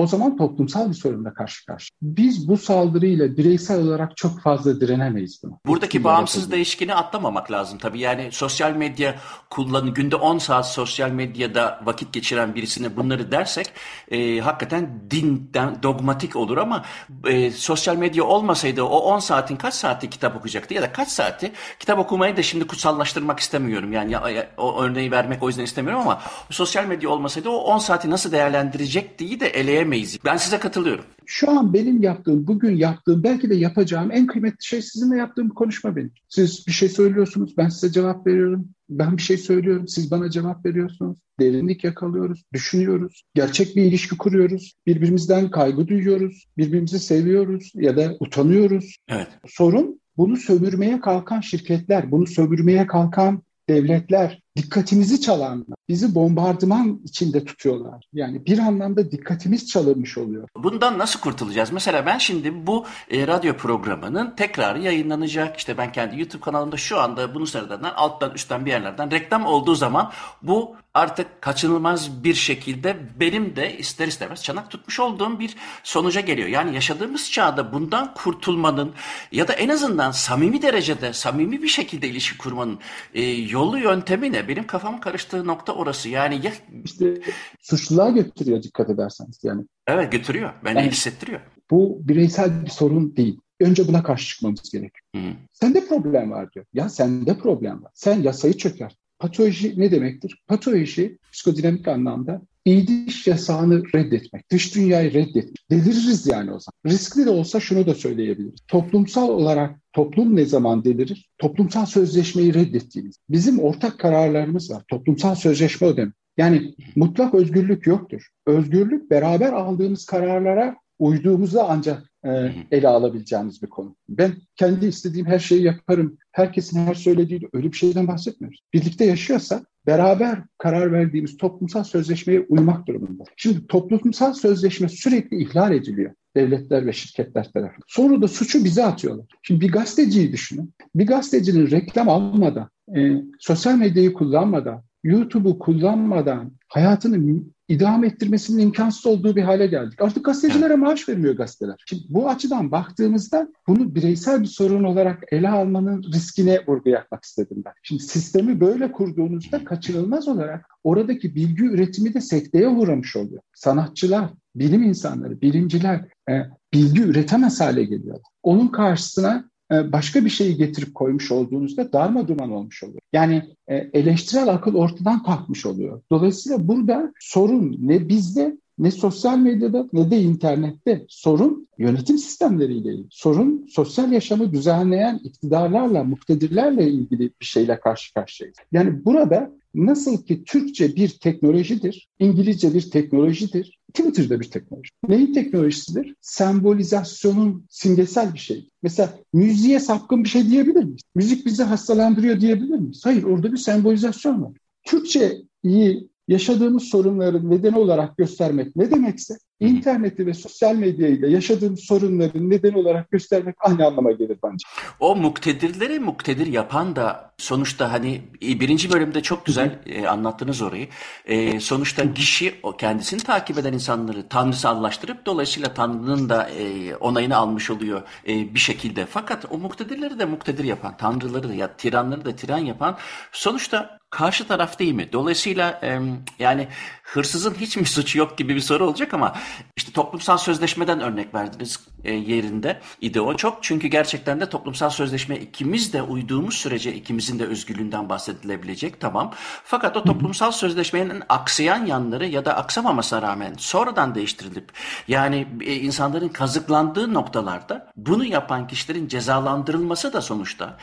O zaman toplumsal bir sorunla karşı karşı. Biz bu saldırıyla bireysel olarak çok fazla direnemeyiz buna. Buradaki Etkileri bağımsız tabii. değişkeni atlamamak lazım tabii. Yani sosyal medya kullanı günde 10 saat sosyal medyada vakit geçiren birisine bunları dersek e, hakikaten dinden dogmatik olur ama e, sosyal medya olmasaydı o 10 saatin kaç saati kitap okuyacaktı ya da kaç saati kitap okumayı da şimdi kutsallaştırmak istemiyorum. Yani ya, ya, o örneği vermek o yüzden istemiyorum ama sosyal medya olmasaydı o 10 saati nasıl değerlendirecektiği de eleyemeyiz. Ben size katılıyorum. Şu an benim yaptığım, bugün yaptığım, belki de yapacağım en kıymetli şey sizinle yaptığım konuşma benim. Siz bir şey söylüyorsunuz, ben size cevap veriyorum. Ben bir şey söylüyorum, siz bana cevap veriyorsunuz. Derinlik yakalıyoruz, düşünüyoruz. Gerçek bir ilişki kuruyoruz. Birbirimizden kaygı duyuyoruz. Birbirimizi seviyoruz ya da utanıyoruz. Evet. Sorun bunu sömürmeye kalkan şirketler, bunu sömürmeye kalkan devletler, dikkatimizi çalanlar, bizi bombardıman içinde tutuyorlar. Yani bir anlamda dikkatimiz çalınmış oluyor. Bundan nasıl kurtulacağız? Mesela ben şimdi bu e, radyo programının tekrar yayınlanacak. İşte ben kendi YouTube kanalımda şu anda bunu sıradan alttan üstten bir yerlerden reklam olduğu zaman bu artık kaçınılmaz bir şekilde benim de ister istemez çanak tutmuş olduğum bir sonuca geliyor. Yani yaşadığımız çağda bundan kurtulmanın ya da en azından samimi derecede, samimi bir şekilde ilişki kurmanın e, yolu yöntemi ne? Benim kafamın karıştığı nokta orası. Yani ya... İşte suçluluğa götürüyor dikkat ederseniz yani. Evet götürüyor. Beni yani, hissettiriyor. Bu bireysel bir sorun değil. önce buna karşı çıkmamız gerekiyor. Hı. Sende problem var diyor. Ya sende problem var. Sen yasayı çöker. Patoloji ne demektir? Patoloji psikodinamik anlamda iyi dış yasağını reddetmek, dış dünyayı reddetmek. Deliririz yani o zaman. Riskli de olsa şunu da söyleyebiliriz. Toplumsal olarak toplum ne zaman delirir? Toplumsal sözleşmeyi reddettiğimiz. Bizim ortak kararlarımız var. Toplumsal sözleşme o demek. Yani mutlak özgürlük yoktur. Özgürlük beraber aldığımız kararlara uyduğumuzda ancak e, ele alabileceğimiz bir konu. Ben kendi istediğim her şeyi yaparım. Herkesin her söylediği öyle bir şeyden bahsetmiyoruz. Birlikte yaşıyorsa beraber karar verdiğimiz toplumsal sözleşmeye uymak durumunda. Şimdi toplumsal sözleşme sürekli ihlal ediliyor devletler ve şirketler tarafından. Sonra da suçu bize atıyorlar. Şimdi bir gazeteciyi düşünün. Bir gazetecinin reklam almadan, e, sosyal medyayı kullanmadan, YouTube'u kullanmadan hayatını idame ettirmesinin imkansız olduğu bir hale geldik. Artık gazetecilere maaş vermiyor gazeteler. Şimdi bu açıdan baktığımızda bunu bireysel bir sorun olarak ele almanın riskine vurgu yapmak istedim ben. Şimdi sistemi böyle kurduğunuzda kaçınılmaz olarak oradaki bilgi üretimi de sekteye uğramış oluyor. Sanatçılar, bilim insanları, bilimciler e, bilgi üretemez hale geliyorlar. Onun karşısına başka bir şeyi getirip koymuş olduğunuzda darma duman olmuş oluyor. Yani e, eleştirel akıl ortadan kalkmış oluyor. Dolayısıyla burada sorun ne bizde ne sosyal medyada ne de internette sorun yönetim sistemleriyle ilgili. Sorun sosyal yaşamı düzenleyen iktidarlarla, muktedirlerle ilgili bir şeyle karşı karşıyayız. Yani burada nasıl ki Türkçe bir teknolojidir, İngilizce bir teknolojidir, Twitter'da bir teknoloji. Neyin teknolojisidir? Sembolizasyonun simgesel bir şey. Mesela müziğe sapkın bir şey diyebilir miyiz? Müzik bizi hastalandırıyor diyebilir miyiz? Hayır, orada bir sembolizasyon var. Türkçeyi yaşadığımız sorunların nedeni olarak göstermek ne demekse interneti ve sosyal medyayı da yaşadığımız sorunların nedeni olarak göstermek aynı anlama gelir bence. O muktedirleri muktedir yapan da sonuçta hani birinci bölümde çok güzel e, anlattınız orayı. E, sonuçta kişi o kendisini takip eden insanları tanrısallaştırıp dolayısıyla Tanrı'nın da e, onayını almış oluyor e, bir şekilde. Fakat o muktedirleri de muktedir yapan, tanrıları da ya tiranları da tiran yapan sonuçta karşı taraf değil mi? Dolayısıyla e, yani hırsızın hiç mi <laughs> suçu yok gibi bir soru olacak ama işte toplumsal sözleşmeden örnek verdiniz e, yerinde idi o çok. Çünkü gerçekten de toplumsal sözleşme ikimiz de uyduğumuz sürece ikimizin de özgürlüğünden bahsedilebilecek tamam. Fakat o toplumsal sözleşmenin aksayan yanları ya da aksamamasına rağmen sonradan değiştirilip yani e, insanların kazıklandığı noktalarda bunu yapan kişilerin cezalandırılması da sonuçta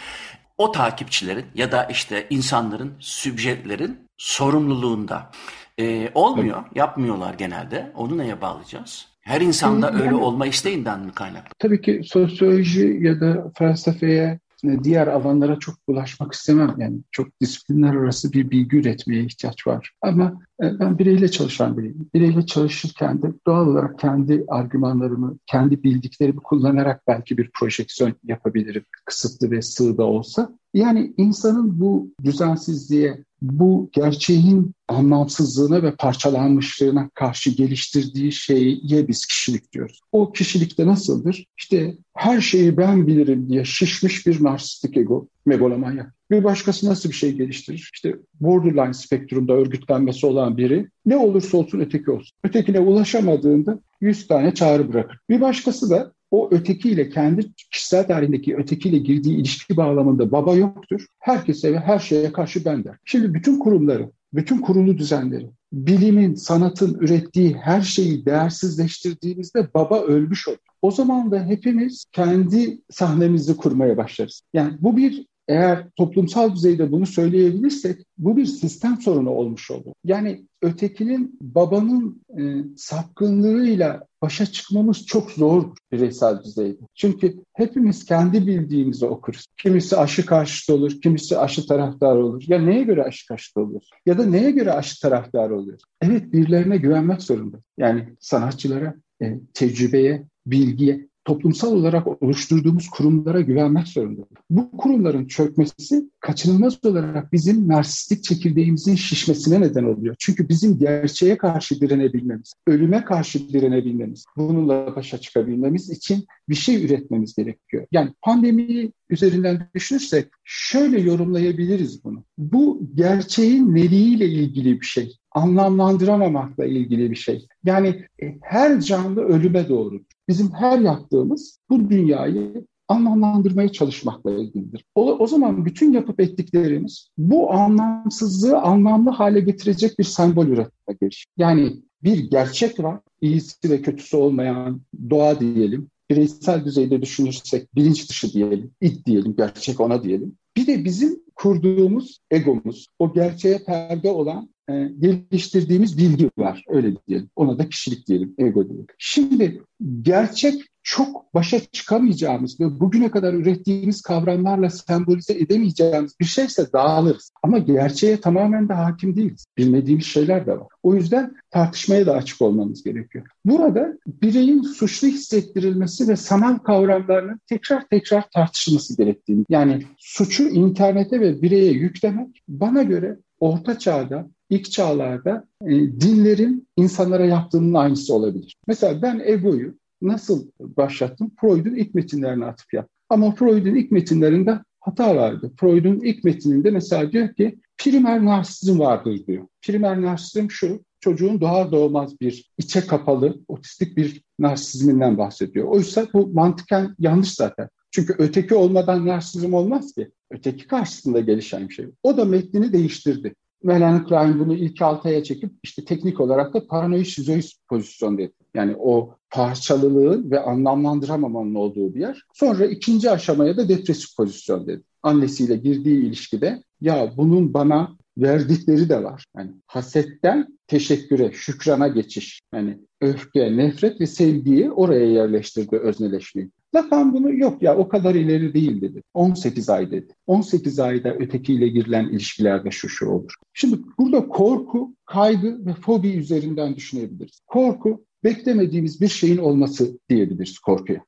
o takipçilerin ya da işte insanların, sübjetlerin sorumluluğunda. Ee, olmuyor, evet. yapmıyorlar genelde. Onu neye bağlayacağız? Her insanda yani, öyle olma isteğinden mi kaynaklı? Tabii ki sosyoloji ya da felsefeye diğer alanlara çok bulaşmak istemem. Yani çok disiplinler arası bir bilgi üretmeye ihtiyaç var. Ama e, ben bireyle çalışan biriyim. Bireyle çalışırken de doğal olarak kendi argümanlarımı, kendi bildiklerimi kullanarak belki bir projeksiyon yapabilirim. Kısıtlı ve sığ da olsa. Yani insanın bu düzensizliğe, bu gerçeğin anlamsızlığına ve parçalanmışlığına karşı geliştirdiği şeye biz kişilik diyoruz. O kişilikte nasıldır? İşte her şeyi ben bilirim diye şişmiş bir narsistik ego, megalomanyak. Bir başkası nasıl bir şey geliştirir? İşte borderline spektrumda örgütlenmesi olan biri ne olursa olsun öteki olsun. Ötekine ulaşamadığında 100 tane çağrı bırakır. Bir başkası da o ötekiyle kendi kişisel tarihindeki ötekiyle girdiği ilişki bağlamında baba yoktur. Herkese ve her şeye karşı ben der. Şimdi bütün kurumları, bütün kurulu düzenleri, bilimin, sanatın ürettiği her şeyi değersizleştirdiğimizde baba ölmüş olur. O zaman da hepimiz kendi sahnemizi kurmaya başlarız. Yani bu bir eğer toplumsal düzeyde bunu söyleyebilirsek bu bir sistem sorunu olmuş olur. Yani ötekinin babanın e, sapkınlığıyla başa çıkmamız çok zor bireysel düzeyde. Çünkü hepimiz kendi bildiğimizi okuruz. Kimisi aşı karşıtı olur, kimisi aşı taraftarı olur. Ya neye göre aşı karşıtı olur? Ya da neye göre aşı taraftarı oluyor? Evet birilerine güvenmek zorunda. Yani sanatçılara, e, tecrübeye, bilgiye toplumsal olarak oluşturduğumuz kurumlara güvenmek zorundayız. Bu kurumların çökmesi kaçınılmaz olarak bizim narsistik çekirdeğimizin şişmesine neden oluyor. Çünkü bizim gerçeğe karşı direnebilmemiz, ölüme karşı direnebilmemiz, bununla başa çıkabilmemiz için bir şey üretmemiz gerekiyor. Yani pandemiyi üzerinden düşünürsek şöyle yorumlayabiliriz bunu. Bu gerçeğin neliğiyle ilgili bir şey. Anlamlandıramamakla ilgili bir şey. Yani e, her canlı ölüme doğru. Bizim her yaptığımız bu dünyayı anlamlandırmaya çalışmakla ilgilidir. O, o zaman bütün yapıp ettiklerimiz bu anlamsızlığı anlamlı hale getirecek bir sembol üretme gerekir. Yani bir gerçek var, iyisi ve kötüsü olmayan doğa diyelim. Bireysel düzeyde düşünürsek bilinç dışı diyelim, id diyelim, gerçek ona diyelim. Bir de bizim kurduğumuz egomuz, o gerçeğe perde olan e, geliştirdiğimiz bilgi var. Öyle diyelim. Ona da kişilik diyelim, ego diyelim. Şimdi gerçek çok başa çıkamayacağımız ve bugüne kadar ürettiğimiz kavramlarla sembolize edemeyeceğimiz bir şeyse dağılırız. Ama gerçeğe tamamen de hakim değiliz. Bilmediğimiz şeyler de var. O yüzden tartışmaya da açık olmamız gerekiyor. Burada bireyin suçlu hissettirilmesi ve sanal kavramlarının tekrar tekrar tartışılması gerektiğini. Yani suçu internete ve bireye yüklemek bana göre orta çağda ilk çağlarda e, dinlerin insanlara yaptığının aynısı olabilir. Mesela ben egoyu nasıl başlattım? Freud'un ilk metinlerine atıp yaptım. Ama Freud'un ilk metinlerinde hata vardı. Freud'un ilk metininde mesela diyor ki primer narsizm vardır diyor. Primer narsizm şu, çocuğun doğar doğmaz bir içe kapalı, otistik bir narsizminden bahsediyor. Oysa bu mantıken yanlış zaten. Çünkü öteki olmadan narsizm olmaz ki. Öteki karşısında gelişen bir şey. O da metnini değiştirdi. Melanie Klein bunu ilk altıya çekip işte teknik olarak da paranoid şizoid pozisyon dedi. Yani o parçalılığı ve anlamlandıramamanın olduğu bir yer. Sonra ikinci aşamaya da depresif pozisyon dedi. Annesiyle girdiği ilişkide ya bunun bana verdikleri de var. Yani hasetten teşekküre, şükrana geçiş. Yani öfke, nefret ve sevgiyi oraya yerleştirdi özneleşmeyi. Lacan bunu yok ya o kadar ileri değil dedi. 18 ay dedi. 18 ayda ötekiyle girilen ilişkilerde şu şu olur. Şimdi burada korku, kaygı ve fobi üzerinden düşünebiliriz. Korku beklemediğimiz bir şeyin olması diyebiliriz korkuya.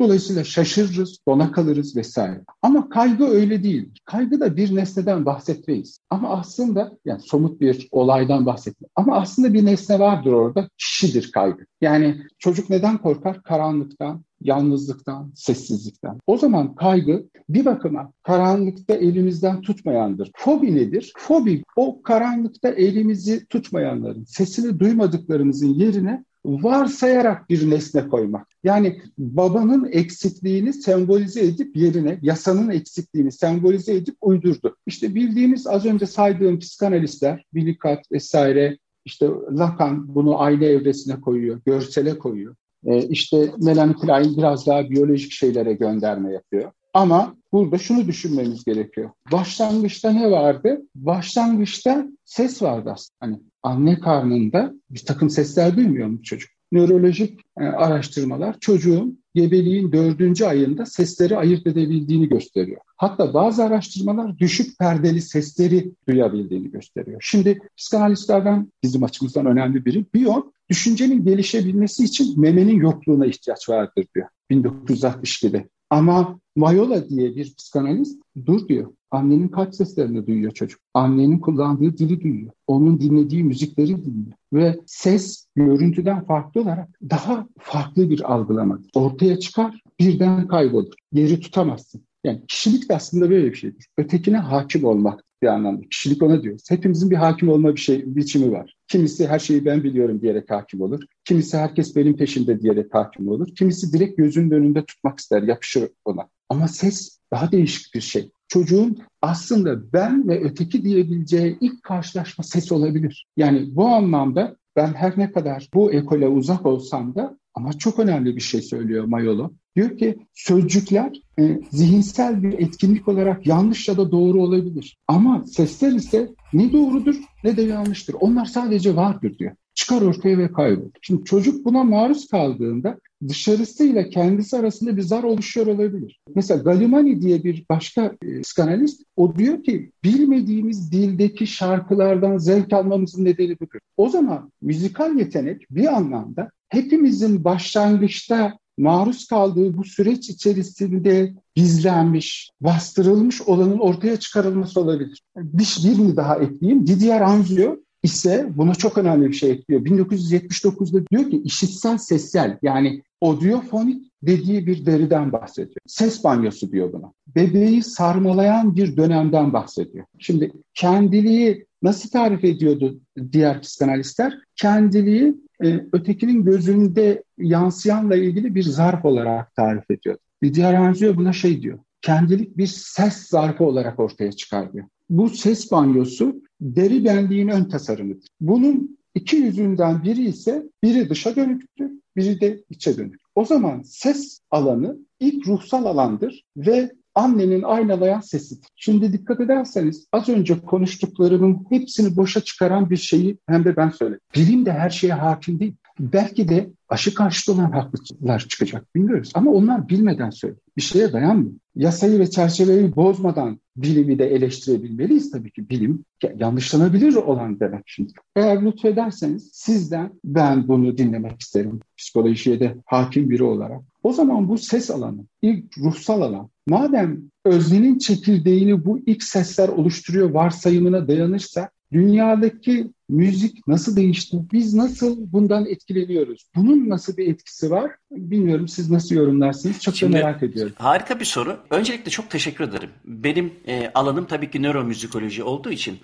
Dolayısıyla şaşırırız, dona kalırız vesaire. Ama kaygı öyle değil. Kaygı da bir nesneden bahsetmeyiz. Ama aslında yani somut bir olaydan bahsetmeyiz. Ama aslında bir nesne vardır orada. Kişidir kaygı. Yani çocuk neden korkar? Karanlıktan, yalnızlıktan, sessizlikten. O zaman kaygı bir bakıma karanlıkta elimizden tutmayandır. Fobi nedir? Fobi o karanlıkta elimizi tutmayanların, sesini duymadıklarımızın yerine varsayarak bir nesne koymak. Yani babanın eksikliğini sembolize edip yerine yasanın eksikliğini sembolize edip uydurdu. İşte bildiğimiz az önce saydığım psikanalistler, Winnicott vesaire, işte Lacan bunu aile evresine koyuyor, görsele koyuyor. Ee, işte Melanie Klein biraz daha biyolojik şeylere gönderme yapıyor. Ama burada şunu düşünmemiz gerekiyor. Başlangıçta ne vardı? Başlangıçta ses vardı aslında. Hani anne karnında bir takım sesler duymuyor mu çocuk? Nörolojik e, araştırmalar çocuğun gebeliğin dördüncü ayında sesleri ayırt edebildiğini gösteriyor. Hatta bazı araştırmalar düşük perdeli sesleri duyabildiğini gösteriyor. Şimdi psikanalistlerden bizim açımızdan önemli biri Bion düşüncenin gelişebilmesi için memenin yokluğuna ihtiyaç vardır diyor 1962'de. Ama Mayola diye bir psikanalist dur diyor. Annenin kalp seslerini duyuyor çocuk. Annenin kullandığı dili duyuyor. Onun dinlediği müzikleri dinliyor. Ve ses görüntüden farklı olarak daha farklı bir algılama ortaya çıkar, birden kaybolur. Yeri tutamazsın. Yani kişilik de aslında böyle bir şeydir. Ötekine hakim olmak bir anlamda. Kişilik ona diyoruz. Hepimizin bir hakim olma bir şey biçimi var. Kimisi her şeyi ben biliyorum diyerek hakim olur. Kimisi herkes benim peşimde diyerek hakim olur. Kimisi direkt gözünün önünde tutmak ister, yapışır ona. Ama ses daha değişik bir şey. Çocuğun aslında ben ve öteki diyebileceği ilk karşılaşma ses olabilir. Yani bu anlamda ben her ne kadar bu ekole uzak olsam da ama çok önemli bir şey söylüyor Mayolo. Diyor ki sözcükler e, zihinsel bir etkinlik olarak yanlış ya da doğru olabilir. Ama sesler ise ne doğrudur ne de yanlıştır. Onlar sadece vardır diyor. Çıkar ortaya ve kaybolur. Şimdi çocuk buna maruz kaldığında dışarısıyla kendisi arasında bir zar oluşuyor olabilir. Mesela Galimani diye bir başka e, psikanalist o diyor ki bilmediğimiz dildeki şarkılardan zevk almamızın nedeni budur. O zaman müzikal yetenek bir anlamda hepimizin başlangıçta maruz kaldığı bu süreç içerisinde gizlenmiş, bastırılmış olanın ortaya çıkarılması olabilir. Bir, birini daha ekleyeyim. Didier Anzio ise buna çok önemli bir şey ekliyor. 1979'da diyor ki işitsel sessel yani audiofonik dediği bir deriden bahsediyor. Ses banyosu diyor buna. Bebeği sarmalayan bir dönemden bahsediyor. Şimdi kendiliği nasıl tarif ediyordu diğer psikanalistler? Kendiliği e, ötekinin gözünde yansıyanla ilgili bir zarf olarak tarif ediyor. Diğer Hanziyo buna şey diyor. Kendilik bir ses zarfı olarak ortaya çıkar diyor. Bu ses banyosu deri benliğin ön tasarımıdır. Bunun iki yüzünden biri ise biri dışa dönüktür, biri de içe dönük. O zaman ses alanı ilk ruhsal alandır ve annenin aynalayan sesidir. Şimdi dikkat ederseniz az önce konuştuklarımın hepsini boşa çıkaran bir şeyi hem de ben söyledim. Bilim de her şeye hakim değil. Belki de aşı karşıtı olan haklılar çıkacak bilmiyoruz. Ama onlar bilmeden söylüyor. Bir şeye dayanmıyor. Yasayı ve çerçeveyi bozmadan bilimi de eleştirebilmeliyiz tabii ki. Bilim yanlışlanabilir olan demek şimdi. Eğer lütfederseniz sizden ben bunu dinlemek isterim. Psikolojiye de hakim biri olarak. O zaman bu ses alanı, ilk ruhsal alan, madem öznenin çekirdeğini bu ilk sesler oluşturuyor varsayımına dayanırsa dünyadaki müzik nasıl değişti? Biz nasıl bundan etkileniyoruz? Bunun nasıl bir etkisi var? Bilmiyorum siz nasıl yorumlarsınız? Çok Şimdi, da merak ediyorum. Harika bir soru. Öncelikle çok teşekkür ederim. Benim e, alanım tabii ki nöromüzikoloji olduğu için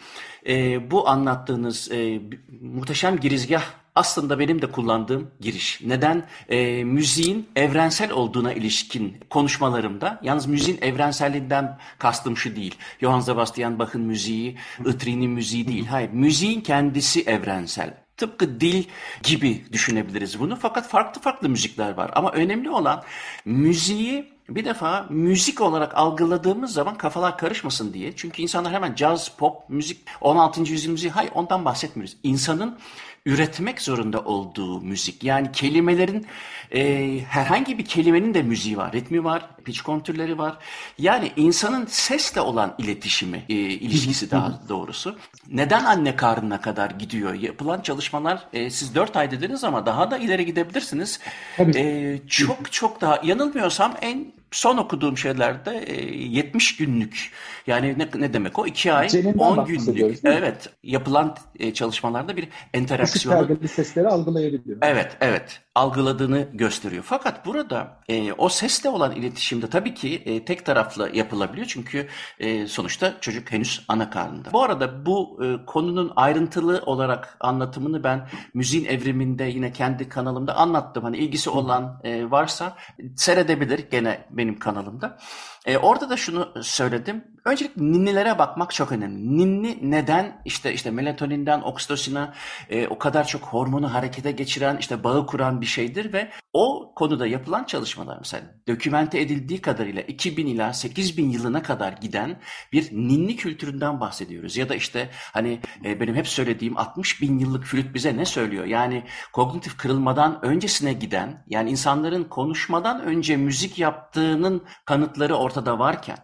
e, bu anlattığınız e, muhteşem girizgah aslında benim de kullandığım giriş. Neden? E, müziğin evrensel olduğuna ilişkin konuşmalarımda, yalnız müziğin evrenselliğinden kastım şu değil. Johann Sebastian Bach'ın müziği, Itri'nin müziği değil. Hayır, müziğin kendisi evrensel. Tıpkı dil gibi düşünebiliriz bunu. Fakat farklı farklı müzikler var. Ama önemli olan müziği bir defa müzik olarak algıladığımız zaman kafalar karışmasın diye. Çünkü insanlar hemen caz, pop, müzik, 16. yüzyıl müziği, hayır ondan bahsetmiyoruz. İnsanın üretmek zorunda olduğu müzik. Yani kelimelerin e, herhangi bir kelimenin de müziği var, ritmi var, pitch kontürleri var. Yani insanın sesle olan iletişimi, e, ilişkisi daha doğrusu. Neden anne karnına kadar gidiyor? Yapılan çalışmalar e, siz 4 ay dediniz ama daha da ileri gidebilirsiniz. E, çok çok daha yanılmıyorsam en son okuduğum şeylerde e, 70 günlük yani ne, ne demek o? 2 ay Celinden 10 günlük. Evet yapılan e, çalışmalarda bir enteraksiyonu. Işık sesleri algılayabiliyor. Evet evet algıladığını gösteriyor. Fakat burada e, o sesle olan iletişimde tabii ki e, tek taraflı yapılabiliyor. Çünkü e, sonuçta çocuk henüz ana karnında. Bu arada bu e, konunun ayrıntılı olarak anlatımını ben müziğin evriminde yine kendi kanalımda anlattım. Hani ilgisi olan e, varsa seyredebilir gene benim kanalımda. E, orada da şunu söyledim. Öncelikle ninnilere bakmak çok önemli. Ninni neden işte işte melatoninden oksitosina e, o kadar çok hormonu harekete geçiren işte bağı kuran bir şeydir ve o konuda yapılan çalışmalar mesela dokümente edildiği kadarıyla 2000 ila 8000 yılına kadar giden bir ninni kültüründen bahsediyoruz. Ya da işte hani e, benim hep söylediğim 60 bin yıllık flüt bize ne söylüyor? Yani kognitif kırılmadan öncesine giden yani insanların konuşmadan önce müzik yaptığının kanıtları ortada varken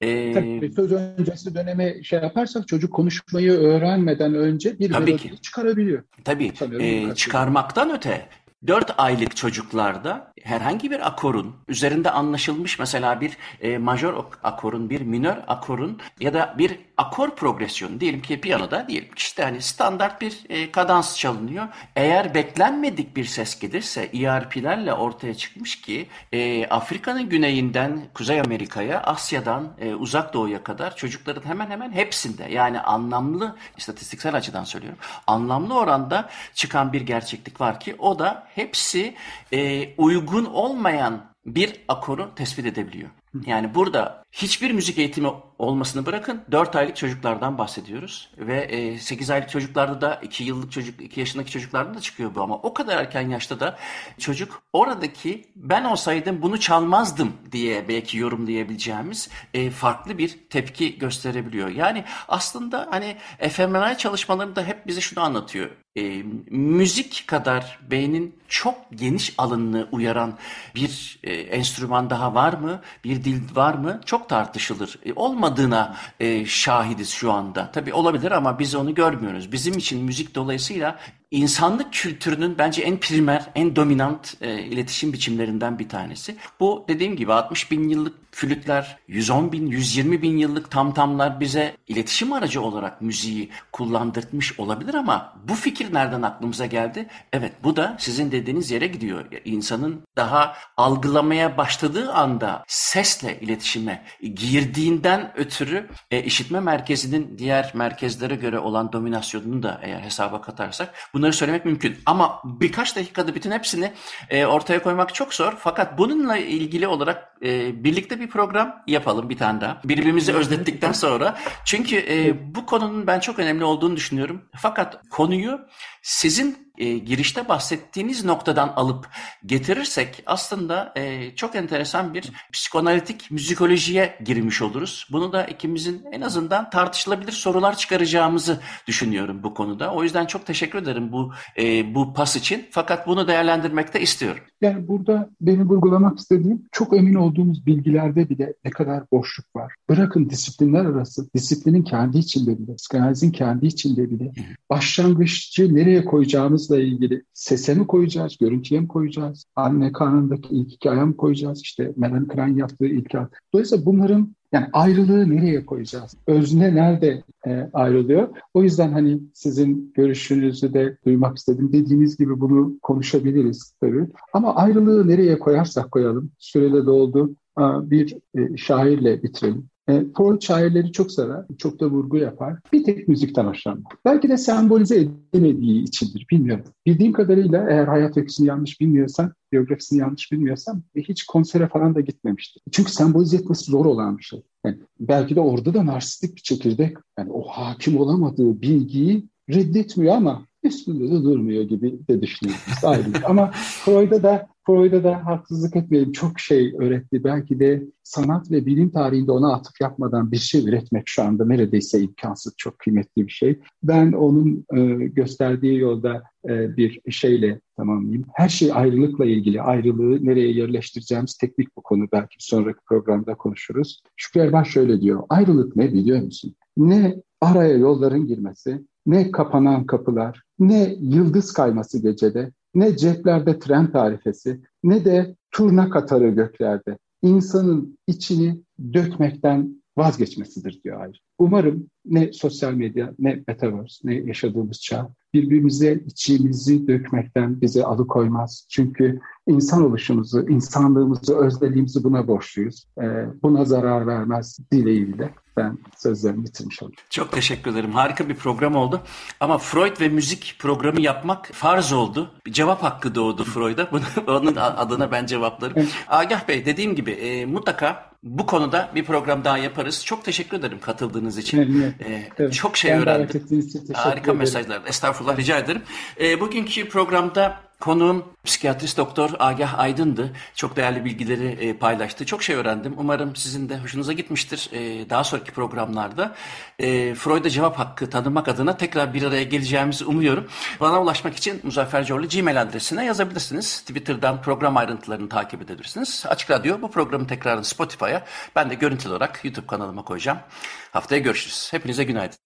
ee, Tabii söz öncesi döneme şey yaparsak çocuk konuşmayı öğrenmeden önce bir melodi çıkarabiliyor. Tabii. E, çıkarmaktan öte 4 aylık çocuklarda herhangi bir akorun üzerinde anlaşılmış mesela bir e, majör akorun, bir minör akorun ya da bir akor progresyonu diyelim ki piyanoda diyelim işte hani standart bir e, kadans çalınıyor. Eğer beklenmedik bir ses gelirse ERP'lerle ortaya çıkmış ki e, Afrika'nın güneyinden Kuzey Amerika'ya, Asya'dan e, Uzak Doğu'ya kadar çocukların hemen hemen hepsinde yani anlamlı istatistiksel açıdan söylüyorum anlamlı oranda çıkan bir gerçeklik var ki o da hepsi e, uygun olmayan bir akoru tespit edebiliyor. Yani burada hiçbir müzik eğitimi olmasını bırakın 4 aylık çocuklardan bahsediyoruz. Ve 8 e, aylık çocuklarda da 2 yıllık çocuk 2 yaşındaki çocuklarda da çıkıyor bu ama o kadar erken yaşta da çocuk oradaki ben olsaydım bunu çalmazdım diye belki yorumlayabileceğimiz e, farklı bir tepki gösterebiliyor. Yani aslında hani fMRI çalışmalarında hep bize şunu anlatıyor. E, müzik kadar beynin çok geniş alanını uyaran bir e, enstrüman daha var mı? Bir dil var mı? Çok tartışılır. E, olmadığına e, şahidiz şu anda. Tabii olabilir ama biz onu görmüyoruz. Bizim için müzik dolayısıyla insanlık kültürünün bence en primer, en dominant e, iletişim biçimlerinden bir tanesi. Bu dediğim gibi 60 bin yıllık flütler, 110 bin, 120 bin yıllık tamtamlar bize iletişim aracı olarak müziği kullandırtmış olabilir ama bu fikir nereden aklımıza geldi? Evet bu da sizin dediğiniz yere gidiyor. İnsanın daha algılamaya başladığı anda sesle iletişime girdiğinden ötürü e, işitme merkezinin diğer merkezlere göre olan dominasyonunu da eğer hesaba katarsak bunları söylemek mümkün. Ama birkaç dakikada bütün hepsini e, ortaya koymak çok zor. Fakat bununla ilgili olarak e, birlikte bir program yapalım bir tane daha. Birbirimizi özlettikten sonra. Çünkü e, bu konunun ben çok önemli olduğunu düşünüyorum. Fakat konuyu sizin e, girişte bahsettiğiniz noktadan alıp getirirsek aslında e, çok enteresan bir psikoanalitik müzikolojiye girmiş oluruz. Bunu da ikimizin en azından tartışılabilir sorular çıkaracağımızı düşünüyorum bu konuda. O yüzden çok teşekkür ederim bu e, bu pas için. Fakat bunu değerlendirmek de istiyorum. Yani burada benim vurgulamak istediğim çok emin olduğumuz bilgilerde bile ne kadar boşluk var. Bırakın disiplinler arası, disiplinin kendi içinde bile, psikanalizin kendi içinde bile başlangıççı nereye koyacağımız hayatımızla ilgili sese mi koyacağız, görüntüye mi koyacağız, anne karnındaki ilk hikaye mi koyacağız, işte Melanie Klein yaptığı ilk Dolayısıyla bunların yani ayrılığı nereye koyacağız? Özne nerede e, ayrılıyor? O yüzden hani sizin görüşünüzü de duymak istedim. Dediğiniz gibi bunu konuşabiliriz tabii. Ama ayrılığı nereye koyarsak koyalım. Sürede doldu. Bir e, şairle bitirelim. E, Freud şairleri çok sever, çok da vurgu yapar. Bir tek müzikten hoşlanmaz. Belki de sembolize edemediği içindir, bilmiyorum. Bildiğim kadarıyla eğer hayat öyküsünü yanlış bilmiyorsam, biyografisini yanlış bilmiyorsam hiç konsere falan da gitmemiştir. Çünkü sembolize etmesi zor olan bir şey. Yani belki de orada da narsistik bir çekirdek, yani o hakim olamadığı bilgiyi reddetmiyor ama üstünde de durmuyor gibi de düşünüyoruz. Ama Freud'a da Freud'a da haksızlık etmeyelim çok şey öğretti. Belki de sanat ve bilim tarihinde ona atıf yapmadan bir şey üretmek şu anda neredeyse imkansız, çok kıymetli bir şey. Ben onun e, gösterdiği yolda e, bir şeyle tamamlayayım. Her şey ayrılıkla ilgili. Ayrılığı nereye yerleştireceğimiz teknik bu konu. Belki sonraki programda konuşuruz. Şükrü Erbaş şöyle diyor. Ayrılık ne biliyor musun? Ne araya yolların girmesi, ne kapanan kapılar, ne yıldız kayması gecede, ne ceplerde tren tarifesi, ne de turna katarı göklerde. İnsanın içini dökmekten vazgeçmesidir diyor ayrı. Umarım ne sosyal medya, ne metaverse, ne yaşadığımız çağ birbirimize içimizi dökmekten bizi alıkoymaz. Çünkü insan oluşumuzu, insanlığımızı, özlediğimizi buna borçluyuz. Ee, buna zarar vermez dileğiyle ben sözlerimi bitirmiş oldum. Çok teşekkür ederim. Harika bir program oldu. Ama Freud ve müzik programı yapmak farz oldu. Bir cevap hakkı doğdu Freud'a. <laughs> Onun adına ben cevaplarım. Evet. Agah Bey dediğim gibi e, mutlaka bu konuda bir program daha yaparız. Çok teşekkür ederim katıldığınız için. Evet, ee, evet. Çok şey ben öğrendim. Harika ederim. mesajlar. Estağfurullah rica ederim. Ee, bugünkü programda Konuğum psikiyatrist doktor Agah Aydın'dı. Çok değerli bilgileri e, paylaştı. Çok şey öğrendim. Umarım sizin de hoşunuza gitmiştir. E, daha sonraki programlarda e, Freud'a cevap hakkı tanımak adına tekrar bir araya geleceğimizi umuyorum. Bana ulaşmak için Muzaffer Corlu Gmail adresine yazabilirsiniz. Twitter'dan program ayrıntılarını takip edebilirsiniz. Açık Radyo bu programı tekrarını Spotify'a ben de görüntülü olarak YouTube kanalıma koyacağım. Haftaya görüşürüz. Hepinize günaydın.